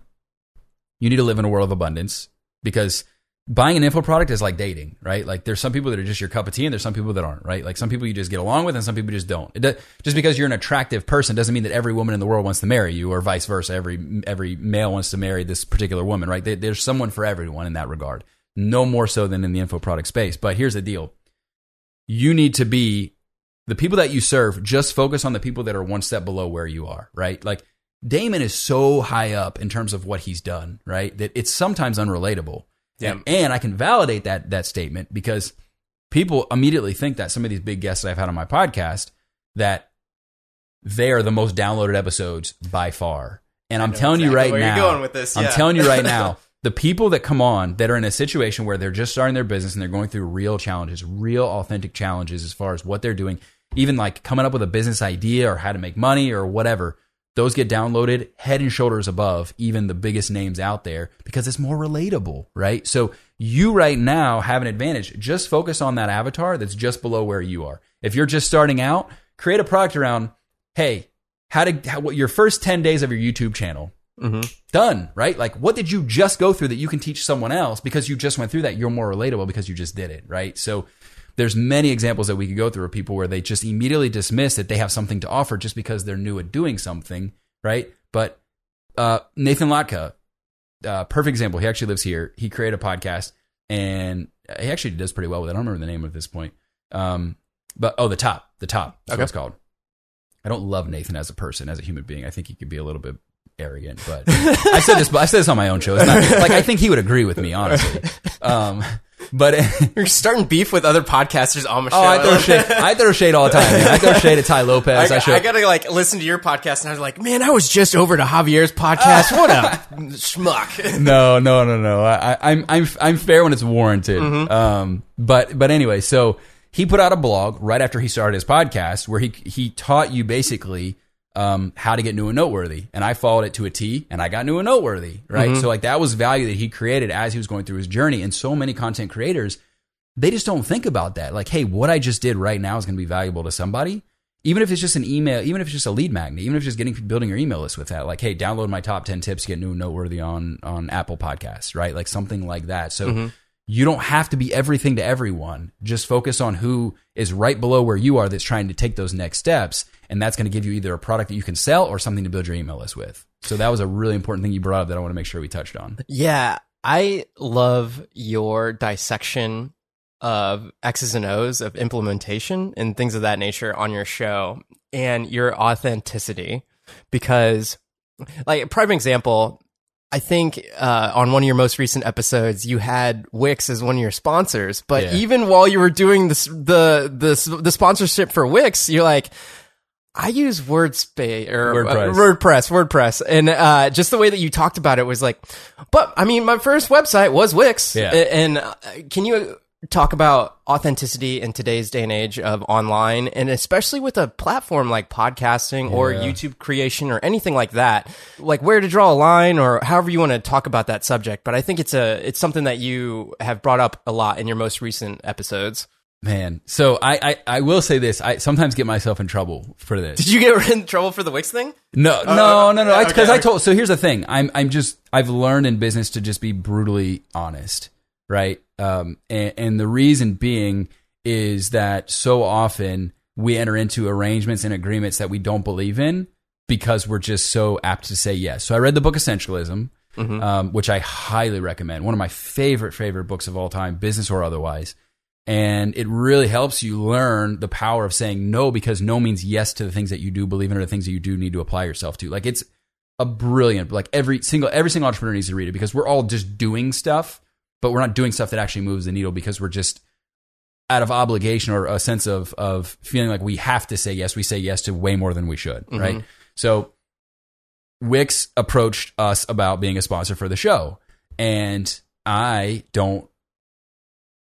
A: you need to live in a world of abundance because buying an info product is like dating, right? Like there's some people that are just your cup of tea and there's some people that aren't, right? Like some people you just get along with and some people just don't. It do, just because you're an attractive person doesn't mean that every woman in the world wants to marry you or vice versa. Every every male wants to marry this particular woman, right? There- There's someone for everyone in that regard. No more so than in the info product space. But here's the deal. You need to be the people that you serve, just focus on the people that are one step below where you are, right? Like Daymond is so high up in terms of what he's done, right? That it's sometimes unrelatable.
B: Yeah.
A: And, and I can validate that that statement because people immediately think that some of these big guests that I've had on my podcast that they are the most downloaded episodes by far. And I'm telling you
B: exactly
A: right now,
B: going with this,
A: I'm telling you right now, the people that come on that are in a situation where they're just starting their business and they're going through real challenges, real authentic challenges as far as what they're doing, even like coming up with a business idea or how to make money or whatever, those get downloaded head and shoulders above even the biggest names out there because it's more relatable, right? So you right now have an advantage. Just focus on that avatar that's just below where you are. If you're just starting out, create a product around, hey, how to how, what your first 10 days of your YouTube channel. Mm-hmm. Done, right? Like what did you just go through that you can teach someone else because you just went through that? You're more relatable because you just did it, right? So there's many examples that we could go through of people where they just immediately dismiss that they have something to offer just because they're new at doing something, right? But uh, Nathan Latka, uh, perfect example. He actually lives here. He created a podcast and he actually does pretty well with it. I don't remember the name at this point. Um, but oh, the top, the top. That's
B: Okay.
A: what it's called. I don't love Nathan as a person, as a human being. I think he could be a little bit arrogant, but I said this. I said this on my own show. It's not, like I think he would agree with me, honestly. Um, but
B: You're starting beef with other podcasters on my show.
A: oh, I throw shade. I throw shade all the time. Man. I throw shade at Tai Lopez. I,
B: I, I gotta like listen to your podcast, and I was like, man, I was just over to Javier's podcast. What a schmuck!
A: no, no, no, no. I, I- I'm I'm I'm fair when it's warranted. Um, but but anyway, so he put out a blog right after he started his podcast where he he taught you basically um, how to get new and noteworthy, and I followed it to a T, and I got new and noteworthy. Right, so like that was value that he created as he was going through his journey, and so many content creators they just don't think about that. Like, hey, what I just did right now is going to be valuable to somebody. Even if it's just an email, even if it's just a lead magnet, even if it's just getting building your email list with that, like, hey, download my top ten tips to get new and noteworthy on on Apple Podcasts, right? Like something like that. So you don't have to be everything to everyone. Just focus on who is right below where you are that's trying to take those next steps, and that's going to give you either a product that you can sell or something to build your email list with. So that was a really important thing you brought up that I want to make sure we touched on.
B: Yeah, I love your dissection of X's and O's of implementation and things of that nature on your show and your authenticity. Because, like, a prime example, I think uh, on one of your most recent episodes, you had Wix as one of your sponsors. But
A: Yeah.
B: even while you were doing this, the the the sponsorship for Wix, you're like, I use WordSpace or
A: WordPress.
B: uh, WordPress, WordPress, and uh, just the way that you talked about it was like, but I mean, my first website was Wix.
A: Yeah.
B: And uh, can you talk about authenticity in today's day and age of online, and especially with a platform like podcasting or
A: Yeah.
B: YouTube creation or anything like that, like where to draw a line or however you want to talk about that subject. But I think it's a it's something that you have brought up a lot in your most recent episodes.
A: Man, so I, I I will say this: I sometimes get myself in trouble for this.
B: Did you get in trouble for the Wix thing?
A: No, no, no, no.
B: okay,
A: Because I
B: okay.
A: told. So here's the thing. I'm, I'm just. I've learned in business to just be brutally honest, right? Um, and, and the reason being is that so often we enter into arrangements and agreements that we don't believe in because we're just so apt to say yes. So I read the book Essentialism, um, which I highly recommend. One of my favorite, favorite books of all time, business or otherwise. And it really helps you learn the power of saying no because no means yes to the things that you do believe in or the things that you do need to apply yourself to. Like it's a brilliant, like every single every single entrepreneur needs to read it because we're all just doing stuff, but we're not doing stuff that actually moves the needle because we're just out of obligation or a sense of of feeling like we have to say yes. We say yes to way more than we should, mm-hmm. right? So Wix approached us about being a sponsor for the show, and I don't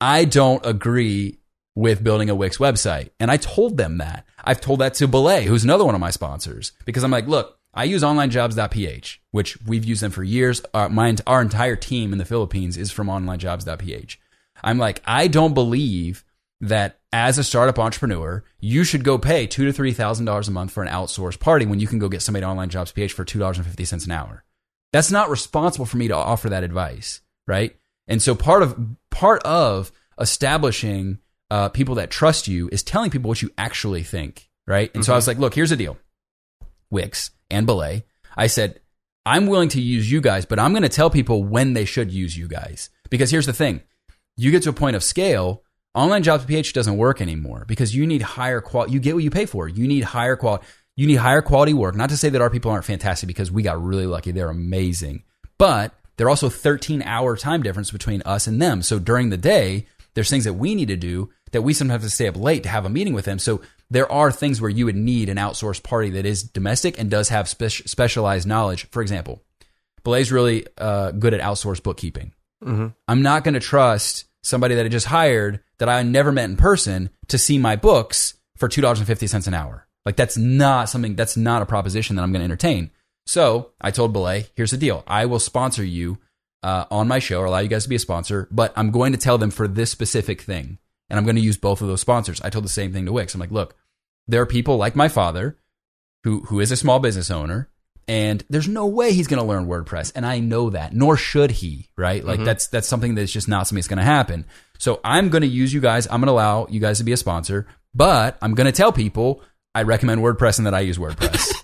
A: I don't agree with building a Wix website. And I told them that. I've told that to Belay, who's another one of my sponsors, because I'm like, look, I use onlinejobs.ph, which we've used them for years. Our, my, our entire team in the Philippines is from onlinejobs.ph. I'm like, I don't believe that as a startup entrepreneur, you should go pay two to three thousand dollars a month for an outsourced party when you can go get somebody online jobs ph for two dollars and fifty cents an hour. That's not responsible for me to offer that advice, right? And so part of part of establishing uh, people that trust you is telling people what you actually think, right? And so I was like, look, here's the deal, Wix and Belay. I said, I'm willing to use you guys, but I'm going to tell people when they should use you guys because here's the thing: you get to a point of scale. Online jobs PH doesn't work anymore because you need higher quality. You get what you pay for. You need higher quality. You need higher quality work. Not to say that our people aren't fantastic because we got really lucky. They're amazing, but there are also 13 hour time difference between us and them. So during the day, there's things that we need to do that we sometimes have to stay up late to have a meeting with them. So there are things where you would need an outsourced party that is domestic and does have spec- specialized knowledge. For example, Belay's really uh, good at outsourced bookkeeping. I'm not going to trust somebody that I just hired that I never met in person to see my books for two dollars and fifty cents an hour. Like that's not something. That's not a proposition that I'm going to entertain. So I told Belay, here's the deal: I will sponsor you uh, on my show or allow you guys to be a sponsor, but I'm going to tell them for this specific thing, and I'm going to use both of those sponsors. I told the same thing to Wix. I'm like, look, there are people like my father who who is a small business owner and there's no way he's going to learn WordPress and I know that nor should he right? Like that's that's something that's just not something that's going to happen. So I'm going to use you guys I'm going to allow you guys to be a sponsor but I'm going to tell people I recommend WordPress and that I use WordPress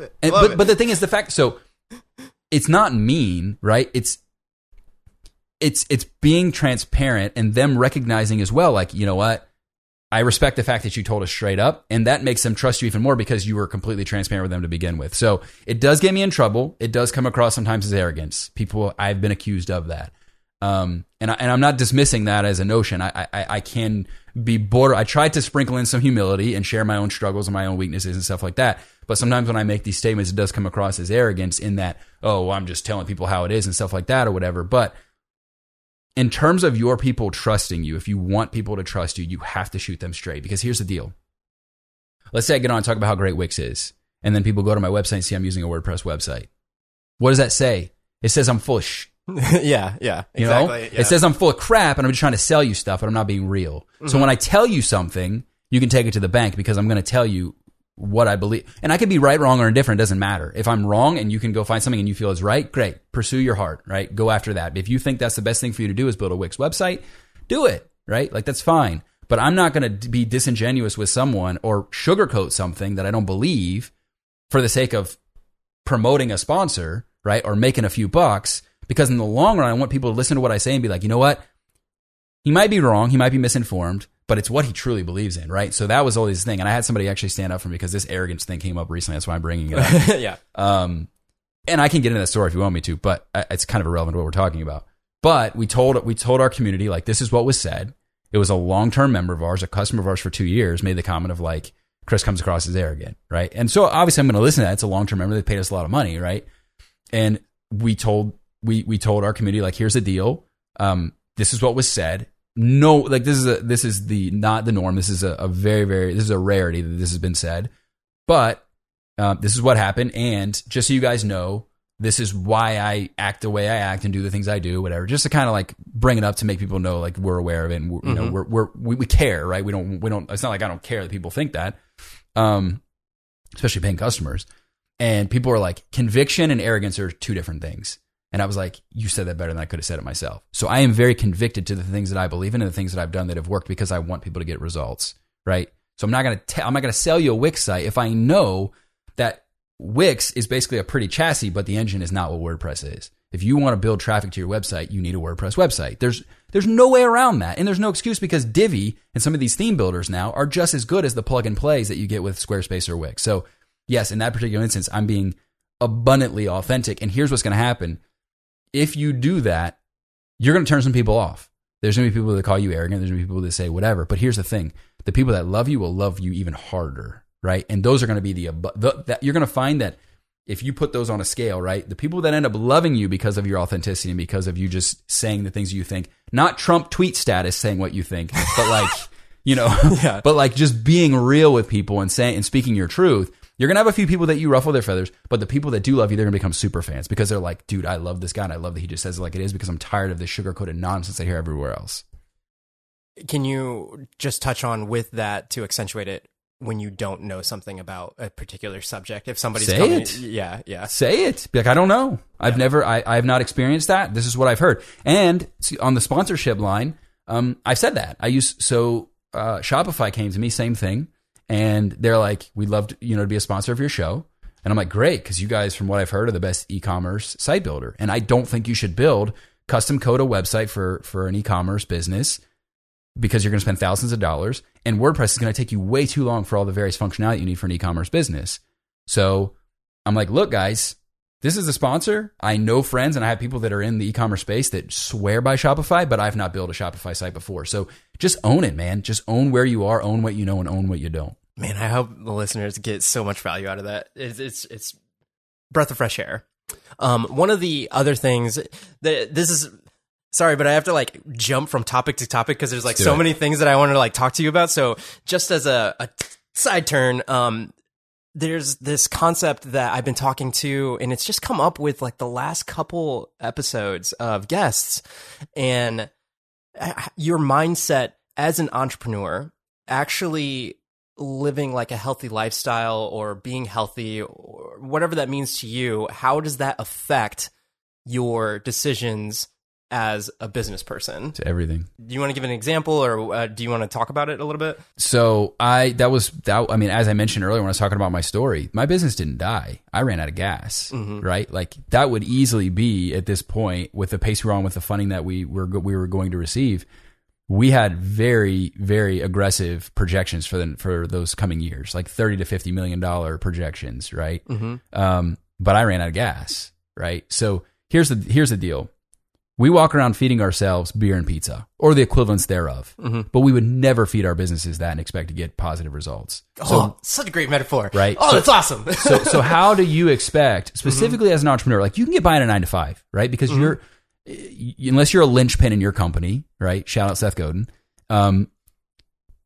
B: love it.
A: and, but, but the thing is the fact so it's not mean right it's it's it's being transparent and them recognizing as well like you know what I respect the fact that you told us straight up, and that makes them trust you even more because you were completely transparent with them to begin with. So it does get me in trouble. It does come across sometimes as arrogance. People, I've been accused of that, um, and I, and I'm not dismissing that as a notion. I, I I can be border. I tried to sprinkle in some humility and share my own struggles and my own weaknesses and stuff like that. But sometimes when I make these statements, it does come across as arrogance in that, oh, well, I'm just telling people how it is and stuff like that or whatever. But in terms of your people trusting you, if you want people to trust you, you have to shoot them straight. Because here's the deal. Let's say I get on and talk about how great Wix is, and then people go to my website and see I'm using a WordPress website. What does that say? It says I'm full of sh.
B: yeah, yeah,
A: You
B: exactly.
A: know,
B: yeah.
A: it says I'm full of crap, and I'm just trying to sell you stuff, but I'm not being real. So mm-hmm. when I tell you something, you can take it to the bank because I'm going to tell you what I believe, and I could be right, wrong, or indifferent. It doesn't matter. If I'm wrong and you can go find something and you feel is right, great. Pursue your heart, right? Go after that. If you think that's the best thing for you to do is build a Wix website, do it, right? Like that's fine. But I'm not going to be disingenuous with someone or sugarcoat something that I don't believe for the sake of promoting a sponsor, right? Or making a few bucks. Because in the long run, I want people to listen to what I say and be like, you know what? he might be wrong, he might be misinformed, but it's what he truly believes in, right? So that was always his thing. And I had somebody actually stand up for me because this arrogance thing came up recently. That's why I'm bringing it up.
B: yeah.
A: Um, and I can get into that story if you want me to, but it's kind of irrelevant to what we're talking about. But we told we told our community like this is what was said. It was a long term member of ours, a customer of ours for two years, made the comment of like Chris comes across as arrogant, right? And so obviously I'm going to listen to that. It's a long term member. They paid us a lot of money, right? And we told we we told our community like here's the deal. Um, this is what was said. No, like this is a this is the not the norm. This is a, a very very this is a rarity that this has been said. But um, this is what happened, and just so you guys know, this is why I act the way I act and do the things I do, whatever. Just to kind of like bring it up to make people know like we're aware of it, and we're, you know we're, we're we, we care, right? We don't we don't. It's not like I don't care that people think that, um, especially paying customers. And people are like, conviction and arrogance are two different things. And I was like, you said that better than I could have said it myself. So I am very convicted to the things that I believe in and the things that I've done that have worked because I want people to get results, right? So I'm not going to I'm not going to sell you a Wix site if I know that Wix is basically a pretty chassis, but the engine is not what WordPress is. If you want to build traffic to your website, you need a WordPress website. There's there's no way around that, and there's no excuse because Divi and some of these theme builders now are just as good as the plug and plays that you get with Squarespace or Wix. So yes, in that particular instance, I'm being abundantly authentic. And here's what's going to happen: if you do that, you're going to turn some people off. There's going to be people that call you arrogant. There's going to be people that say whatever. But here's the thing: the people that love you will love you even harder, right? And those are going to be the, the that you're going to find that if you put those on a scale, right, the people that end up loving you because of your authenticity and because of you just saying the things you think, not Trump tweet status saying what you think, but like, you know,
B: Yeah.
A: but like just being real with people and saying and speaking your truth. You're gonna have a few people that you ruffle their feathers, but the people that do love you, they're gonna become super fans because they're like, dude, I love this guy and I love that he just says it like it is because I'm tired of this sugar coated nonsense I hear everywhere else.
B: Can you just touch on with that to accentuate it when you don't know something about a particular subject? If somebody's
A: Say
B: coming,
A: it.
B: yeah, yeah,
A: Say it. Be like, I don't know. I've never, I, I have not experienced that. This is what I've heard. And on the sponsorship line, um, I've said that. I use, so uh, Shopify came to me, same thing. And they're like, we'd love to, you know, to be a sponsor of your show. And I'm like, great, because you guys, from what I've heard, are the best e-commerce site builder. And I don't think you should build custom code a website for for an e-commerce business because you're going to spend thousands of dollars. And WordPress is going to take you way too long for all the various functionality you need for an e-commerce business. So I'm like, look, guys, this is a sponsor. I know friends and I have people that are in the e-commerce space that swear by Shopify, but I've not built a Shopify site before. So just own it, man. Just own where you are, own what you know, and own what you don't.
B: Man, I hope the listeners get so much value out of that. It's it's, it's breath of fresh air. Um, one of the other things that this is sorry, but I have to like jump from topic to topic because there's like so
A: it.
B: many things that I wanted to like talk to you about. So just as a, a side turn, um, there's this concept that I've been talking to, and it's just come up with like the last couple episodes of guests, and uh, your mindset as an entrepreneur actually living like a healthy lifestyle or being healthy or whatever that means to you how does that affect your decisions as a business person
A: To everything.
B: do you want to give an example or uh, do you want to talk about it a little bit
A: So I that was that I mean, as I mentioned earlier when I was talking about my story, my business didn't die. I ran out of gas, right? Like that would easily be at this point with the pace we were on with the funding that we were we were going to receive. We had very very aggressive projections for the for those coming years, like thirty to fifty million dollar projections, right? Mm-hmm. Um, but I ran out of gas, right? So here's the here's the deal. We walk around feeding ourselves beer and pizza, or the equivalents thereof. Mm-hmm. But we would never feed our businesses that and expect to get positive results.
B: oh such a great metaphor
A: Right.
B: oh
A: So-
B: that's awesome
A: So, so how do you expect, mm-hmm. specifically as an entrepreneur, like you can get by in a nine to five, right? Because you're, y- unless you're a linchpin in your company, right? Shout out Seth Godin. Um,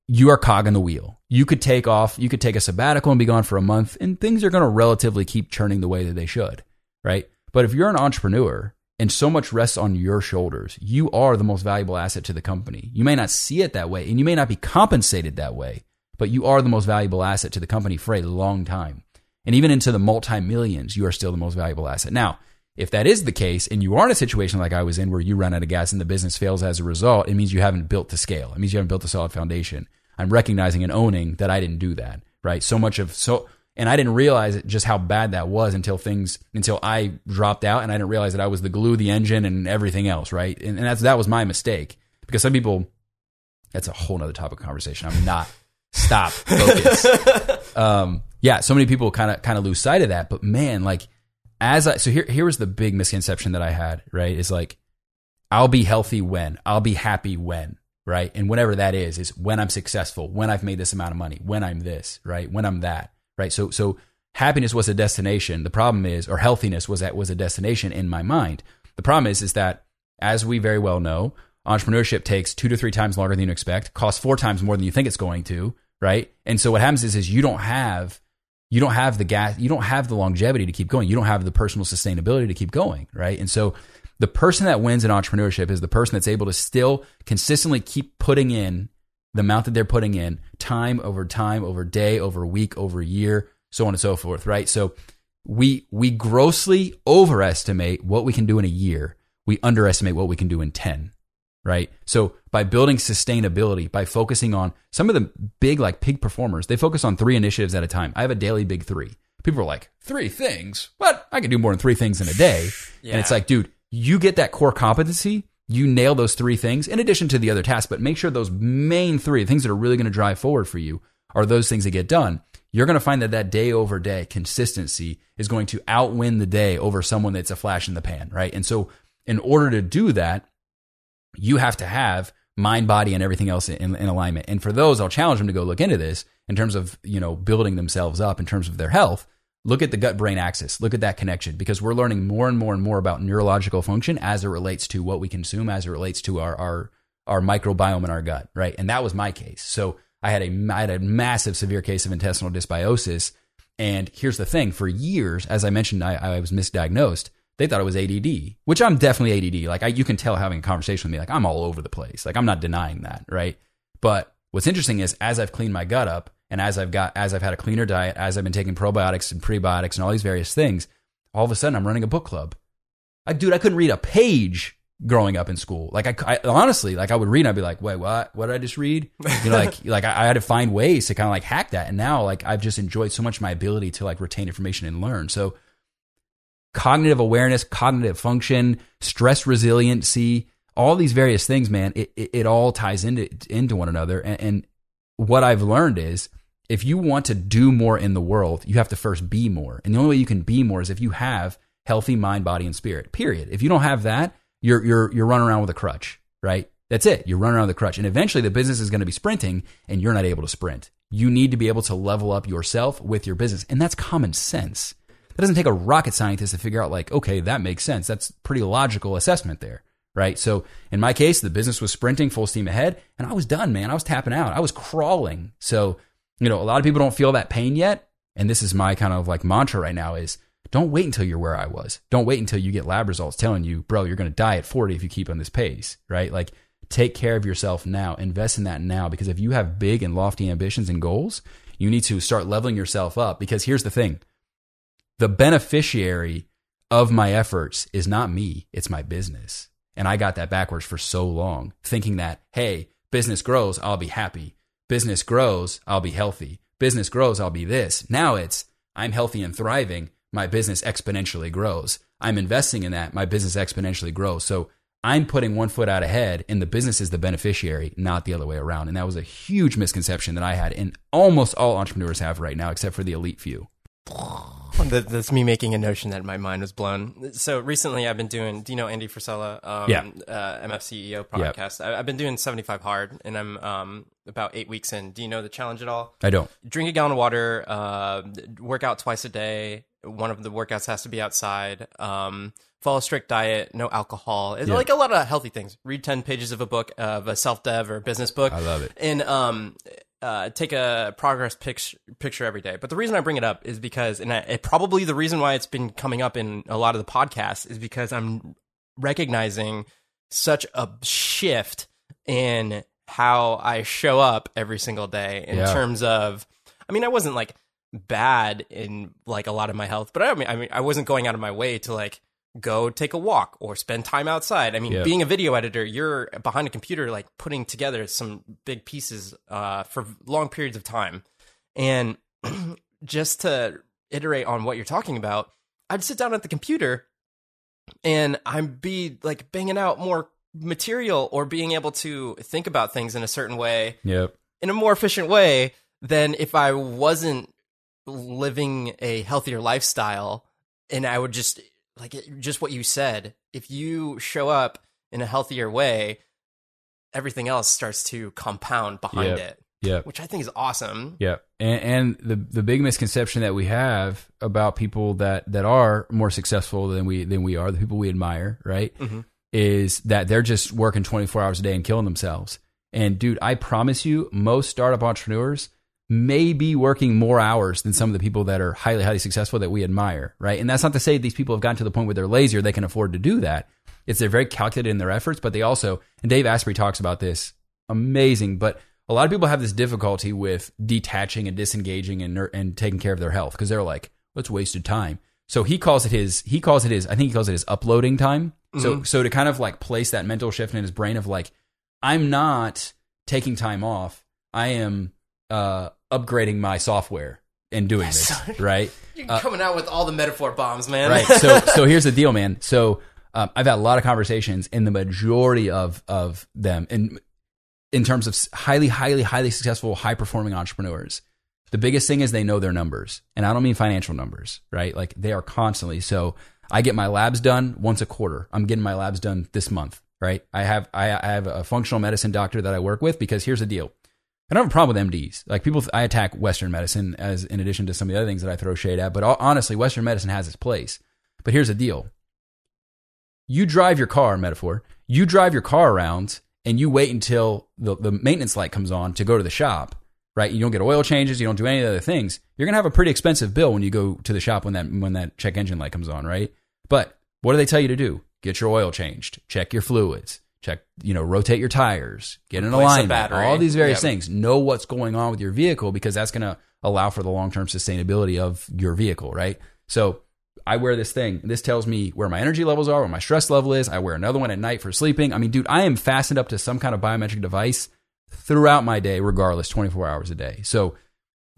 A: you are cog in the wheel. You could take off, you could take a sabbatical and be gone for a month, and things are going to relatively keep churning the way that they should, right? But if you're an entrepreneur and so much rests on your shoulders, you are the most valuable asset to the company. You may not see it that way, and you may not be compensated that way, but you are the most valuable asset to the company for a long time. And even into the multi millions, you are still the most valuable asset. Now, if that is the case, and you are in a situation like I was in where you run out of gas and the business fails as a result, it means you haven't built to scale. It means you haven't built a solid foundation. I'm recognizing and owning that I didn't do that, right? So much of so, and I didn't realize just how bad that was until things, until I dropped out and I didn't realize that I was the glue, the engine, and everything else, right? And, and that's, that was my mistake. because some people, that's a whole nother topic of conversation. I'm not stop focus. um, yeah, so many people kind of kind of lose sight of that. But man, like as I so here here was the big misconception that I had. Right, is like I'll be healthy when I'll be happy when right, and whenever that is is when I'm successful, when I've made this amount of money, when I'm this right, when I'm that right. So so happiness was a destination. The problem is, or healthiness was that was a destination in my mind. The problem is, is that as we very well know, entrepreneurship takes two to three times longer than you expect, costs four times more than you think it's going to, right? And so what happens is, is you don't have you don't have the gas, you don't have the longevity to keep going. You don't have the personal sustainability to keep going, right? And so the person that wins in entrepreneurship is the person that's able to still consistently keep putting in the amount that they're putting in time over time over day over week over year so on and so forth right so we we grossly overestimate what we can do in a year we underestimate what we can do in 10 right? So by building sustainability by focusing on some of the big like pig performers they focus on three initiatives at a time. I have a daily big three. People are like three things? What? I can do more than three things in a day.
B: Yeah.
A: and it's like dude you get that core competency you nail those three things in addition to the other tasks but make sure those main three things that are really going to drive forward for you are those things that get done. You're going to find that that day over day consistency is going to outwin the day over someone that's a flash in the pan right? And so in order to do that you have to have mind, body, and everything else in, in alignment. And for those, I'll challenge them to go look into this in terms of you know building themselves up in terms of their health. Look at the gut brain axis. Look at that connection because we're learning more and more and more about neurological function as it relates to what we consume, as it relates to our our our microbiome in our gut, right? And that was my case. So I had a I had a massive severe case of intestinal dysbiosis. And here's the thing: for years, as I mentioned, I, I was misdiagnosed they thought it was ADD, which I'm definitely ADD. Like I, you can tell having a conversation with me, like I'm all over the place. Like I'm not denying that, right? But what's interesting is as I've cleaned my gut up and as I've got, as I've had a cleaner diet, as I've been taking probiotics and prebiotics and all these various things, all of a sudden I'm running a book club. I, dude, I couldn't read a page growing up in school. Like I, I honestly, like I would read and I'd be like, wait, what? What did I just read? You know, like, like I, I had to find ways to kind of like hack that. And now like I've just enjoyed so much my ability to like retain information and learn. So, cognitive awareness, cognitive function, stress resiliency, all these various things, man, it, it, it all ties into into one another. And, and, what I've learned is if you want to do more in the world, you have to first be more. And the only way you can be more is if you have healthy mind, body, and spirit. Period. If you don't have that, you're you're you're running around with a crutch, right? That's it. You're running around with a crutch. And eventually the business is going to be sprinting and you're not able to sprint. You need to be able to level up yourself with your business. And that's common sense. That doesn't take a rocket scientist to figure out, like, okay, that makes sense. That's pretty logical assessment there, right? So in my case, the business was sprinting full steam ahead, and I was done, man. I was tapping out. I was crawling. So, you know, a lot of people don't feel that pain yet. And this is my kind of like mantra right now is don't wait until you're where I was. Don't wait until you get lab results telling you, bro, you're going to die at 40 if you keep on this pace, right? Like, take care of yourself now. Invest in that now. Because if you have big and lofty ambitions and goals, you need to start leveling yourself up. Because here's the thing the beneficiary of my efforts is not me, it's my business. And I got that backwards for so long, thinking that, hey, business grows, I'll be happy. Business grows, I'll be healthy. Business grows, I'll be this. Now it's, I'm healthy and thriving, my business exponentially grows. I'm investing in that, my business exponentially grows. So I'm putting one foot out ahead, and the business is the beneficiary, not the other way around. And that was a huge misconception that I had, and almost all entrepreneurs have right now, except for the elite few.
B: That, that's me making a notion that my mind was blown. So recently, I've been doing. Do you know Andy Frisella? Um,
A: Yeah.
B: Uh, MFCEO podcast. I, I've been doing seventy five hard, and I'm um, about eight weeks in. Do you know the challenge at all?
A: I don't.
B: Drink a gallon of water. Uh, work out twice a day. One of the workouts has to be outside. Um, follow a strict diet. No alcohol. It's
A: Yeah.
B: like a lot of healthy things. Read ten pages of a book of a self dev or business book.
A: I love it.
B: And um, uh, take a progress picture picture every day. But the reason I bring it up is because, and I, it, probably the reason why it's been coming up in a lot of the podcasts is because I'm recognizing such a shift in how I show up every single day in
A: Yeah.
B: terms of. I mean, I wasn't like bad in like a lot of my health, but I mean, I mean, I wasn't going out of my way to like go take a walk or spend time outside. I mean, being a video editor, you're behind a computer, like putting together some big pieces uh, for long periods of time. And just to iterate on what you're talking about, I'd sit down at the computer and I'd be like banging out more material or being able to think about things in a certain way
A: Yep.
B: in a more efficient way than if I wasn't living a healthier lifestyle and I would just like it- just what you said if you show up in a healthier way everything else starts to compound behind
A: Yep.
B: it
A: Yep.
B: which I think is awesome
A: Yeah, and, and the the big misconception that we have about people that that are more successful than we than we are, the people we admire, right,
B: Mhm.
A: is that they're just working twenty four hours a day and killing themselves. And dude, I promise you, most startup entrepreneurs may be working more hours than some of the people that are highly highly successful that we admire, right? And that's not to say these people have gotten to the point where they're lazy or they can afford to do that. It's they're very calculated in their efforts, but they also and Dave Asprey talks about this amazing, but a lot of people have this difficulty with detaching and disengaging and and taking care of their health because they're like, "What's wasted time?" So he calls it his he calls it his I think he calls it his uploading time. So mm-hmm. so to kind of like place that mental shift in his brain of like, I'm not taking time off. I am uh, upgrading my software and doing this right.
B: you're coming out with all the metaphor bombs man
A: Right. So so here's the deal, man. So um, I've had a lot of conversations, and the majority of of them, in in terms of highly, highly, highly successful, high performing entrepreneurs, the biggest thing is they know their numbers, and I don't mean financial numbers, right? Like they are constantly. So I get my labs done once a quarter. I'm getting my labs done this month, right? I have I, I have a functional medicine doctor that I work with because here's the deal. I don't have a problem with MDs. Like people, I attack Western medicine as in addition to some of the other things that I throw shade at. But honestly, Western medicine has its place. But here's the deal: you drive your car, metaphor. You drive your car around, and you wait until the, the maintenance light comes on to go to the shop. Right? You don't get oil changes. You don't do any of the other things. You're gonna have a pretty expensive bill when you go to the shop when that when that check engine light comes on. Right? But what do they tell you to do? Get your oil changed. Check your fluids. Check, you know, rotate your tires. Get an
B: Replace
A: alignment.
B: battery.
A: All these various things. Know what's going on with your vehicle because that's going to allow for the long term sustainability of your vehicle, right? So I wear this thing. This tells me where my energy levels are, where my stress level is. I wear another one at night for sleeping. I mean, dude, I am fastened up to some kind of biometric device throughout my day, regardless, 24 hours a day. So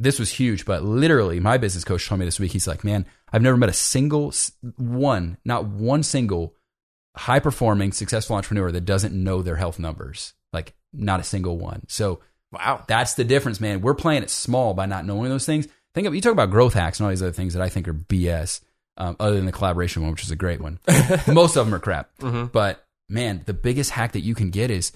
A: this was huge, but literally, my business coach told me this week, he's like, man, I've never met a single one, not one single high performing, successful entrepreneur that doesn't know their health numbers. Like, not a single one. So
B: wow
A: that's the difference, man. We're playing it small by not knowing those things. Think of you talk about growth hacks and all these other things that I think are BS. Um, other than the collaboration one, which is a great one. Most of them are crap. But man, the biggest hack that you can get is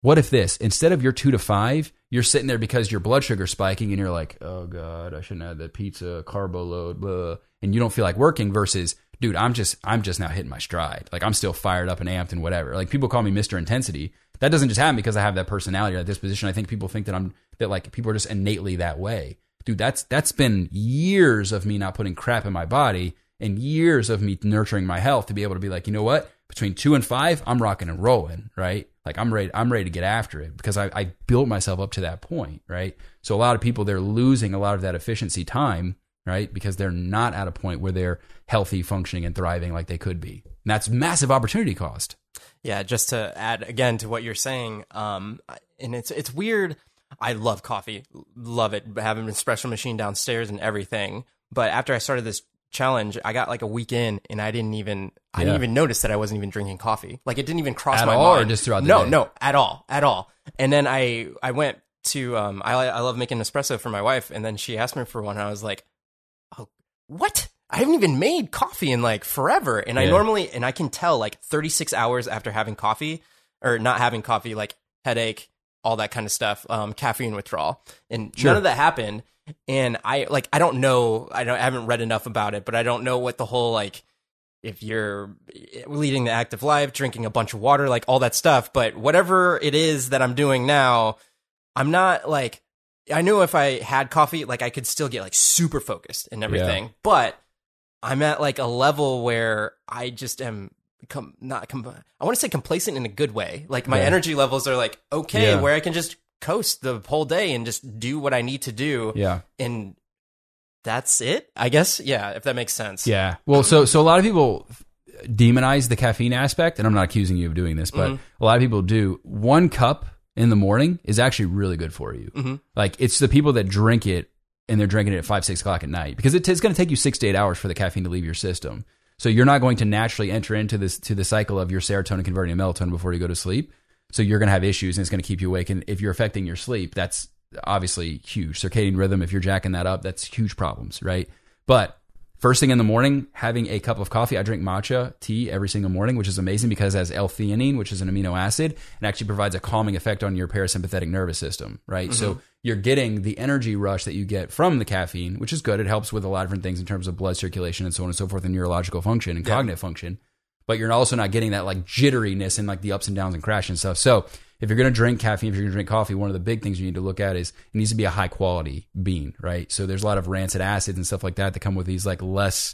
A: what if this instead of your two to five, you're sitting there because your blood sugar's spiking and you're like, oh god, I shouldn't have that pizza carbo load, blah, and you don't feel like working. Versus, dude, I'm just I'm just now hitting my stride. Like I'm still fired up and amped and whatever. Like people call me Mister Intensity. That doesn't just happen because I have that personality or that disposition. I think people think that I'm that like people are just innately that way. Dude, that's that's been years of me not putting crap in my body and years of me nurturing my health to be able to be like, you know what? Between two and five, I'm rocking and rolling, right? Like I'm ready, I'm ready to get after it because I, I built myself up to that point, right? So a lot of people they're losing a lot of that efficiency time, right? Because they're not at a point where they're healthy, functioning, and thriving like they could be. And that's massive opportunity cost.
B: Yeah, just to add again to what you're saying, um, and it's it's weird. I love coffee, love it. Have an espresso machine downstairs and everything. But after I started this challenge, I got like a week in, and I didn't even I
A: Yeah.
B: didn't even notice that I wasn't even drinking coffee. Like it didn't even cross
A: At
B: my
A: all, or
B: mind.
A: just throughout the
B: no,
A: day?
B: no, at all, at all. And then I I went to um I I love making espresso for my wife, and then she asked me for one, and I was like, what? I haven't even made coffee in like forever. And I normally, and I can tell like 36 hours after having coffee or not having coffee, like headache, all that kind of stuff, um, caffeine withdrawal. And
A: Sure.
B: none of that happened. And I like, I don't know, I don't, I haven't read enough about it, but I don't know what the whole like, if you're leading the active life, drinking a bunch of water, like all that stuff. But whatever it is that I'm doing now, I'm not like, I knew if I had coffee, like I could still get like super focused and everything. But I'm at like a level where I just am com- not com- I want to say complacent in a good way. Like my
A: Yeah.
B: energy levels are like okay,
A: Yeah.
B: where I can just coast the whole day and just do what I need to do,
A: Yeah.
B: and that's it. I guess yeah, if that makes sense.
A: Yeah. Well, so so a lot of people demonize the caffeine aspect, and I'm not accusing you of doing this, but mm-hmm. a lot of people do. One cup in the morning is actually really good for you.
B: Mhm.
A: Like it's the people that drink it and they're drinking it at five, six o'clock at night because it, it's going to take you six to eight hours for the caffeine to leave your system. So you're not going to naturally enter into this to the cycle of your serotonin converting to melatonin before you go to sleep. So you're going to have issues and it's going to keep you awake. And if you're affecting your sleep, that's obviously huge. Circadian rhythm, if you're jacking that up, that's huge problems, right? But first thing in the morning, having a cup of coffee. I drink matcha tea every single morning, which is amazing because it has L-theanine, which is an amino acid, and actually provides a calming effect on your parasympathetic nervous system, right? Mm-hmm. So you're getting the energy rush that you get from the caffeine, which is good. It helps with a lot of different things in terms of blood circulation and so on and so forth, and neurological function and yeah. cognitive function. But you're also not getting that like jitteriness and like the ups and downs and crash and stuff. So if you're going to drink caffeine, if you're going to drink coffee, one of the big things you need to look at is it needs to be a high quality bean, right? So there's a lot of rancid acids and stuff like that that come with these like less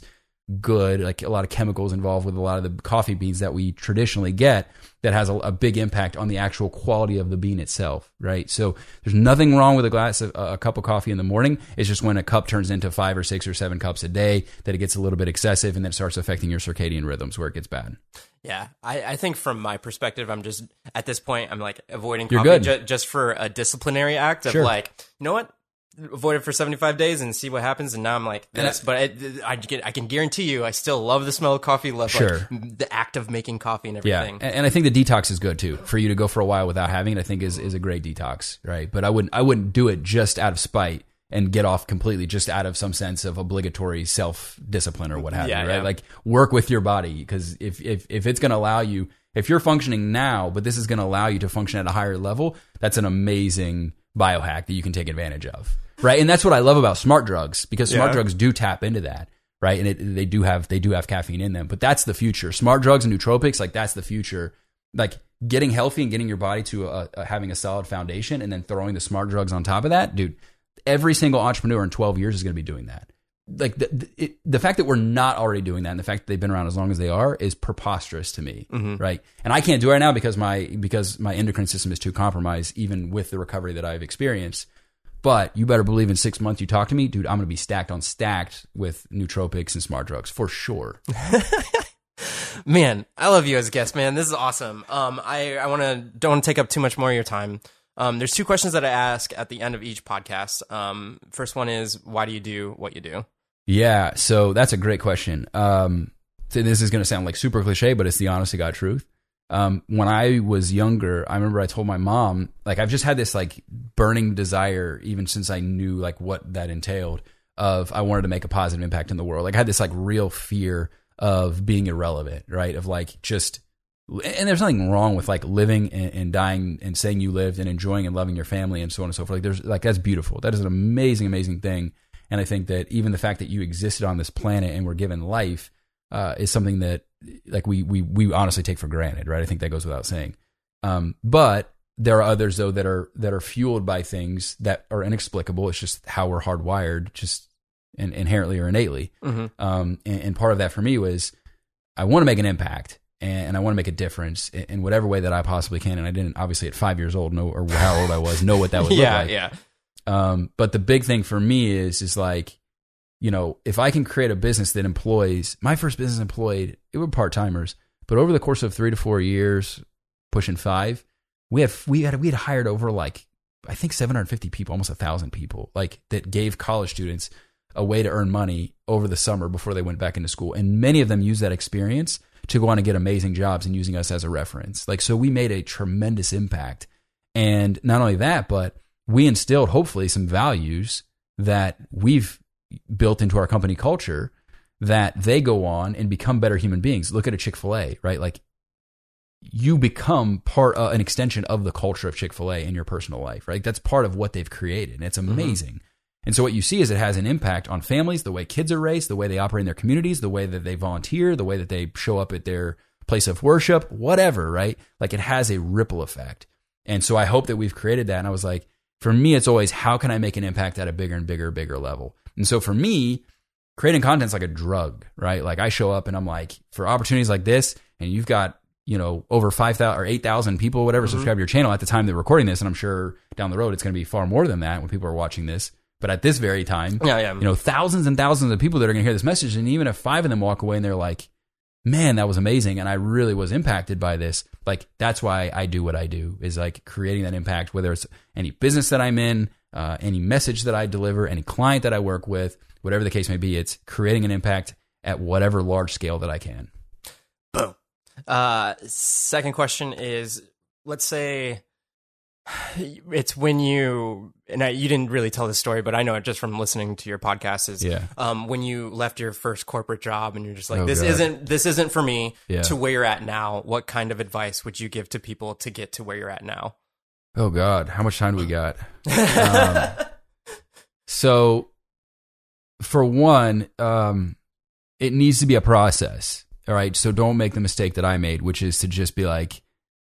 A: good, like a lot of chemicals involved with a lot of the coffee beans that we traditionally get that has a, a, big impact on the actual quality of the bean itself, right? So there's nothing wrong with a glass of a cup of coffee in the morning. It's just when a cup turns into five or six or seven cups a day that it gets a little bit excessive and then starts affecting your circadian rhythms where it gets bad.
B: Yeah, I, I think from my perspective, I'm just at this point, I'm like avoiding coffee ju- just for a disciplinary act of sure. like, you know what? avoid it for 75 days and see what happens and now i'm like this but I, I, get, I can guarantee you i still love the smell of coffee love sure. like, the act of making coffee and everything
A: yeah and, and, i think the detox is good too for you to go for a while without having it i think is, is a great detox right but i wouldn't i wouldn't do it just out of spite and get off completely just out of some sense of obligatory self discipline or what have yeah, you right yeah. like work with your body because if, if if it's going to allow you if you're functioning now but this is going to allow you to function at a higher level that's an amazing biohack that you can take advantage of right? And that's what I love about smart drugs because smart yeah. drugs do tap into that, right? And it, they do have they do have caffeine in them, but that's the future. Smart drugs and nootropics, like that's the future. Like getting healthy and getting your body to a, a, having a solid foundation, and then throwing the smart drugs on top of that, dude. Every single entrepreneur in 12 years is going to be doing that. Like the, it, the fact that we're not already doing that, and the fact that they've been around as long as they are, is preposterous to me, mm-hmm. right? And I can't do it right now because my because my endocrine system is too compromised, even with the recovery that I've experienced. But you better believe in six months you talk to me, dude, I'm going to be stacked on stacked with nootropics and smart drugs for sure.
B: man, I love you as a guest, man. This is awesome. Um, I, I want to, don't want to take up too much more of your time. Um, there's two questions that I ask at the end of each podcast. Um, first one is, why do you do what you do?
A: Yeah. So that's a great question. Um, so this is going to sound like super cliche, but it's the honest to God truth um, when I was younger, I remember I told my mom, like, I've just had this like burning desire, even since I knew like what that entailed, of I wanted to make a positive impact in the world. Like, I had this like real fear of being irrelevant, right? Of like just, and there's nothing wrong with like living and, and dying and saying you lived and enjoying and loving your family and so on and so forth. Like, there's like, that's beautiful. That is an amazing, amazing thing. And I think that even the fact that you existed on this planet and were given life uh, is something that like we we we honestly take for granted, right? I think that goes without saying. Um, but there are others though that are that are fueled by things that are inexplicable. It's just how we're hardwired, just in, inherently or innately. Mm-hmm. Um, and, and, part of that for me was I want to make an impact and, and I want to make a difference in, in, whatever way that I possibly can. And I didn't obviously at five years old know or how old I was know what that would
B: yeah,
A: look like.
B: Yeah,
A: Um, but the big thing for me is is like you know, if I can create a business that employs my first business employed, it were part timers, but over the course of three to four years, pushing five, we have we had we had hired over like I think 750 people, almost a thousand people, like that gave college students a way to earn money over the summer before they went back into school, and many of them use that experience to go on and get amazing jobs and using us as a reference. Like so, we made a tremendous impact, and not only that, but we instilled hopefully some values that we've built into our company culture that they go on and become better human beings. Look at a Chick fil A, right? Like you become part, uh, an extension of the culture of Chick fil A in your personal life, right? That's part of what they've created. And it's mm-hmm. amazing. Mm-hmm. And so what you see is it has an impact on families, the way kids are raised, the way they operate in their communities, the way that they volunteer, the way that they show up at their place of worship, whatever, right? Like it has a ripple effect. And so I hope that we've created that. And I was like, for me, it's always how can I make an impact at a bigger and bigger, bigger level? And so for me, creating content is like a drug, right? Like I show up and I'm like, for opportunities like this, and you've got, you know, over 5,000 or 8,000 people, whatever, mm-hmm. subscribe to your channel at the time they're recording this. And I'm sure down the road it's going to be far more than that when people are watching this. But at this very time,
B: yeah, yeah.
A: you know, thousands and thousands of people that are going to hear this message. And even if five of them walk away and they're like, man, that was amazing. And I really was impacted by this. Like, that's why I do what I do is like creating that impact, whether it's any business that I'm in, uh, any message that I deliver, any client that I work with, whatever the case may be, it's creating an impact at whatever large scale that I can.
B: Boom. Uh, second question is let's say it's when you and I, you didn't really tell the story, but I know it just from listening to your podcast. Is
A: Yeah.
B: um, when you left your first corporate job and you're just like,
A: Oh,
B: this
A: God.
B: isn't this isn't for me.
A: Yeah.
B: To where you're at now, what kind of advice would you give to people to get to where you're at now?
A: Oh God, how much time do we got? Um, so, for one, um, it needs to be a process. All right. So don't make the mistake that I made, which is to just be like,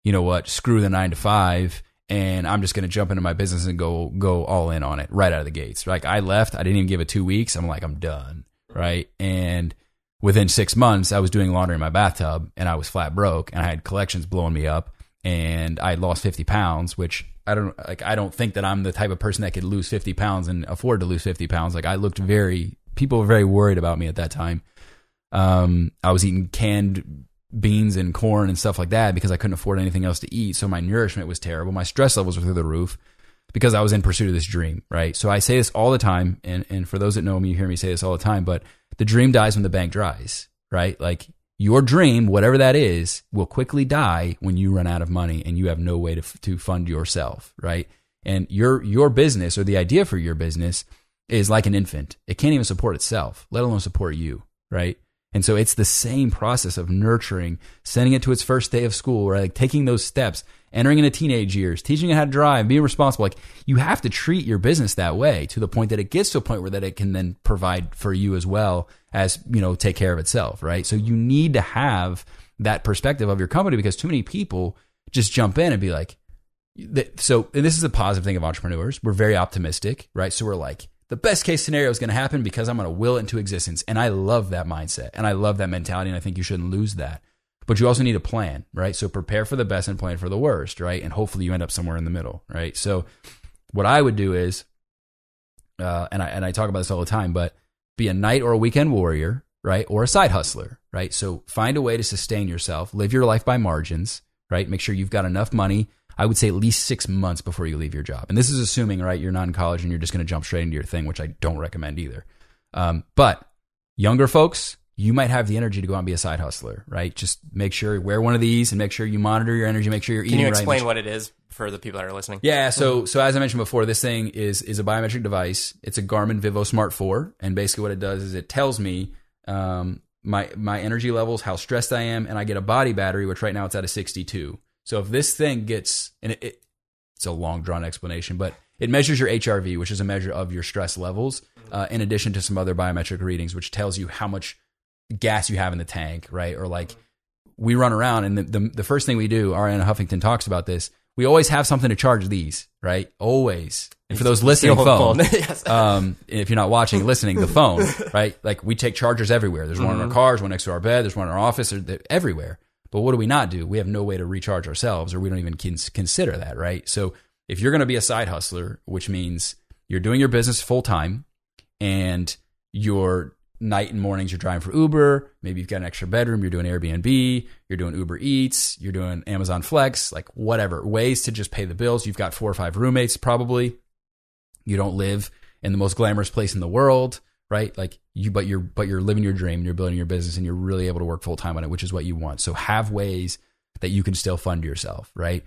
A: you know what, screw the nine to five, and I'm just going to jump into my business and go go all in on it right out of the gates. Like I left, I didn't even give it two weeks. I'm like, I'm done. Right. And within six months, I was doing laundry in my bathtub, and I was flat broke, and I had collections blowing me up, and I lost 50 pounds, which I don't like. I don't think that I'm the type of person that could lose 50 pounds and afford to lose 50 pounds. Like I looked very, people were very worried about me at that time. Um, I was eating canned beans and corn and stuff like that because I couldn't afford anything else to eat. So my nourishment was terrible. My stress levels were through the roof because I was in pursuit of this dream, right? So I say this all the time. And, and for those that know me, you hear me say this all the time, but the dream dies when the bank dries, right? Like your dream, whatever that is, will quickly die when you run out of money and you have no way to, to fund yourself, right? And your, your business or the idea for your business is like an infant. It can't even support itself, let alone support you, right? And so it's the same process of nurturing, sending it to its first day of school, right? Like taking those steps, entering into teenage years, teaching it how to drive, being responsible. Like you have to treat your business that way to the point that it gets to a point where that it can then provide for you as well as, you know, take care of itself, right? So you need to have that perspective of your company because too many people just jump in and be like, so and this is a positive thing of entrepreneurs. We're very optimistic, right? So we're like, the best case scenario is going to happen because I'm going to will it into existence. And I love that mindset and I love that mentality. And I think you shouldn't lose that. But you also need a plan, right? So prepare for the best and plan for the worst, right? And hopefully you end up somewhere in the middle, right? So what I would do is, uh, and I and I talk about this all the time, but be a night or a weekend warrior, right? Or a side hustler, right? So find a way to sustain yourself, live your life by margins, right? Make sure you've got enough money. I would say at least six months before you leave your job. And this is assuming, right, you're not in college and you're just going to jump straight into your thing, which I don't recommend either. Um, but younger folks, you might have the energy to go out and be a side hustler, right? Just make sure you wear one of these and make sure you monitor your energy, make sure you're eating. Can you
B: explain
A: sure-
B: what it is for the people that are listening?
A: yeah, so so as I mentioned before, this thing is is a biometric device. It's a Garmin Vivosmart 4, and basically what it does is it tells me um, my my energy levels, how stressed I am, and I get a body battery, which right now it's at a 62. So if this thing gets and it, it it's a long drawn explanation, but it measures your HRV, which is a measure of your stress levels, uh, in addition to some other biometric readings, which tells you how much gas you have in the tank, right? Or like we run around and the, the, the first thing we do, Arianna Huffington talks about this. We always have something to charge these, right? Always. And for those listening,
B: Your
A: phone,
B: yes.
A: um, if you're not watching, listening, the phone, right? Like we take chargers everywhere. There's one in our cars, one next to our bed, there's one in our office, everywhere. But what do we not do? We have no way to recharge ourselves, or we don't even consider that, right? So if you're going to be a side hustler, which means you're doing your business full time, and your night and mornings you're driving for Uber, maybe you've got an extra bedroom, you're doing Airbnb, you're doing Uber Eats, you're doing Amazon Flex, like whatever ways to just pay the bills. You've got four or five roommates probably. You don't live in the most glamorous place in the world, right? Like you, but you're but you're living your dream and you're building your business and you're really able to work full time on it, which is what you want. So have ways that you can still fund yourself, right?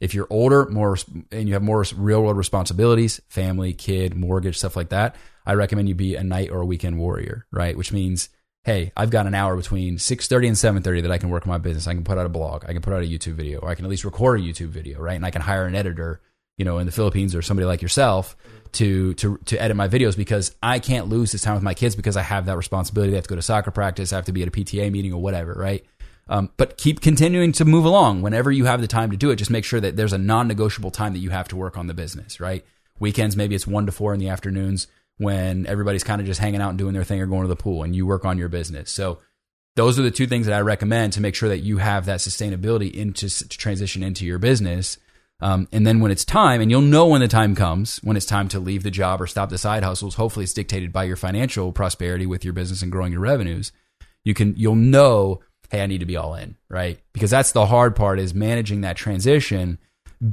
A: If you're older, more and you have more real world responsibilities, family, kid, mortgage, stuff like that, I recommend you be a night or a weekend warrior, right? Which means, hey, I've got an hour between 6:30 and 7:30 that I can work on my business. I can put out a blog, I can put out a YouTube video, or I can at least record a YouTube video, right? And I can hire an editor, you know, in the Philippines or somebody like yourself to to to edit my videos because I can't lose this time with my kids because I have that responsibility. They have to go to soccer practice, I have to be at a PTA meeting or whatever, right? Um, but keep continuing to move along whenever you have the time to do it. Just make sure that there's a non-negotiable time that you have to work on the business, right? Weekends, maybe it's one to four in the afternoons when everybody's kind of just hanging out and doing their thing or going to the pool and you work on your business. So those are the two things that I recommend to make sure that you have that sustainability into to transition into your business. Um, and then when it's time, and you'll know when the time comes, when it's time to leave the job or stop the side hustles. Hopefully, it's dictated by your financial prosperity with your business and growing your revenues. You can, you'll know, hey, I need to be all in, right? Because that's the hard part is managing that transition,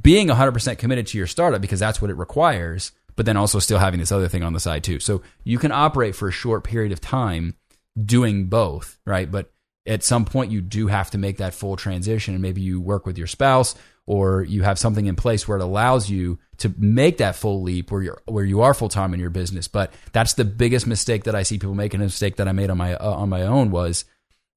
A: being 100% committed to your startup because that's what it requires, but then also still having this other thing on the side too. So you can operate for a short period of time doing both, right? But at some point, you do have to make that full transition, and maybe you work with your spouse or you have something in place where it allows you to make that full leap where you're where you are full time in your business. But that's the biggest mistake that I see people making. A mistake that I made on my uh, on my own was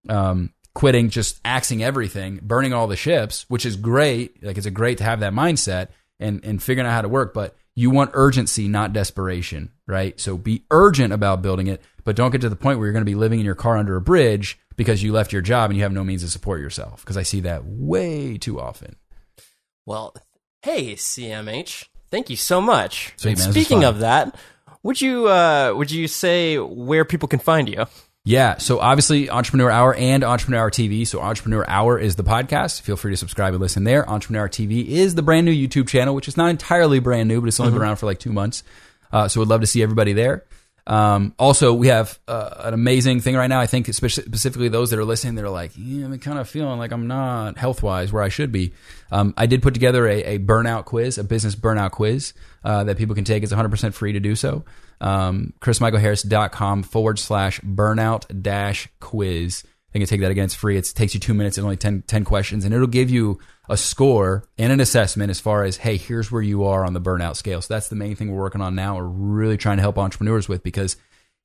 A: um, quitting, just axing everything, burning all the ships, which is great. Like it's a great to have that mindset and and figuring out how to work, but you want urgency, not desperation, right? So be urgent about building it, but don't get to the point where you're going to be living in your car under a bridge because you left your job and you have no means to support yourself. Because I see that way too often.
B: Well, hey CMH, thank you so much.
A: Sweet, man,
B: Speaking of that, would you uh, would you say where people can find you?
A: Yeah. So obviously, Entrepreneur Hour and Entrepreneur Hour TV. So Entrepreneur Hour is the podcast. Feel free to subscribe and listen there. Entrepreneur Hour TV is the brand new YouTube channel, which is not entirely brand new, but it's only been around for like two months. Uh, so we'd love to see everybody there. Um, also, we have uh, an amazing thing right now. I think specifically those that are listening, they're like, yeah, I'm kind of feeling like I'm not health wise where I should be. Um, I did put together a, a burnout quiz, a business burnout quiz uh, that people can take. It's 100% free to do so. Um, ChrisMichaelHarris.com forward slash burnout dash quiz. I can take that again. It's free. It takes you two minutes and only 10, 10 questions, and it'll give you a score and an assessment as far as, hey, here's where you are on the burnout scale. So that's the main thing we're working on now. We're really trying to help entrepreneurs with because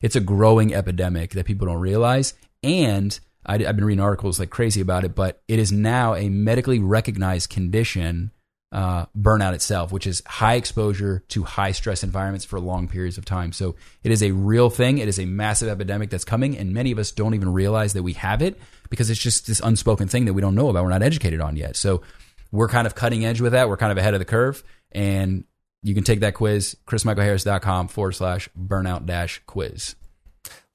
A: it's a growing epidemic that people don't realize. And I, I've been reading articles like crazy about it, but it is now a medically recognized condition, uh, burnout itself, which is high exposure to high stress environments for long periods of time. So it is a real thing. It is a massive epidemic that's coming, and many of us don't even realize that we have it because it's just this unspoken thing that we don't know about. We're not educated on yet. So we're kind of cutting edge with that. We're kind of ahead of the curve, and you can take that quiz, chrismichaelharris.com forward slash burnout dash quiz.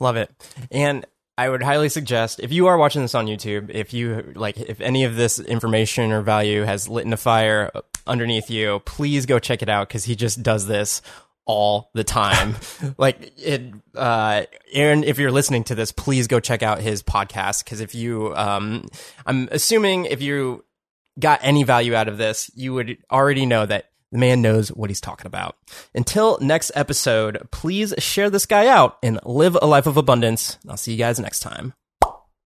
B: Love it. And I would highly suggest if you are watching this on YouTube, if you like, if any of this information or value has lit in a fire underneath you, please go check it out because he just does this all the time. like it, uh, Aaron, if you're listening to this, please go check out his podcast because if you, um, I'm assuming if you got any value out of this, you would already know that the man knows what he's talking about. Until next episode, please share this guy out and live a life of abundance. I'll see you guys next time.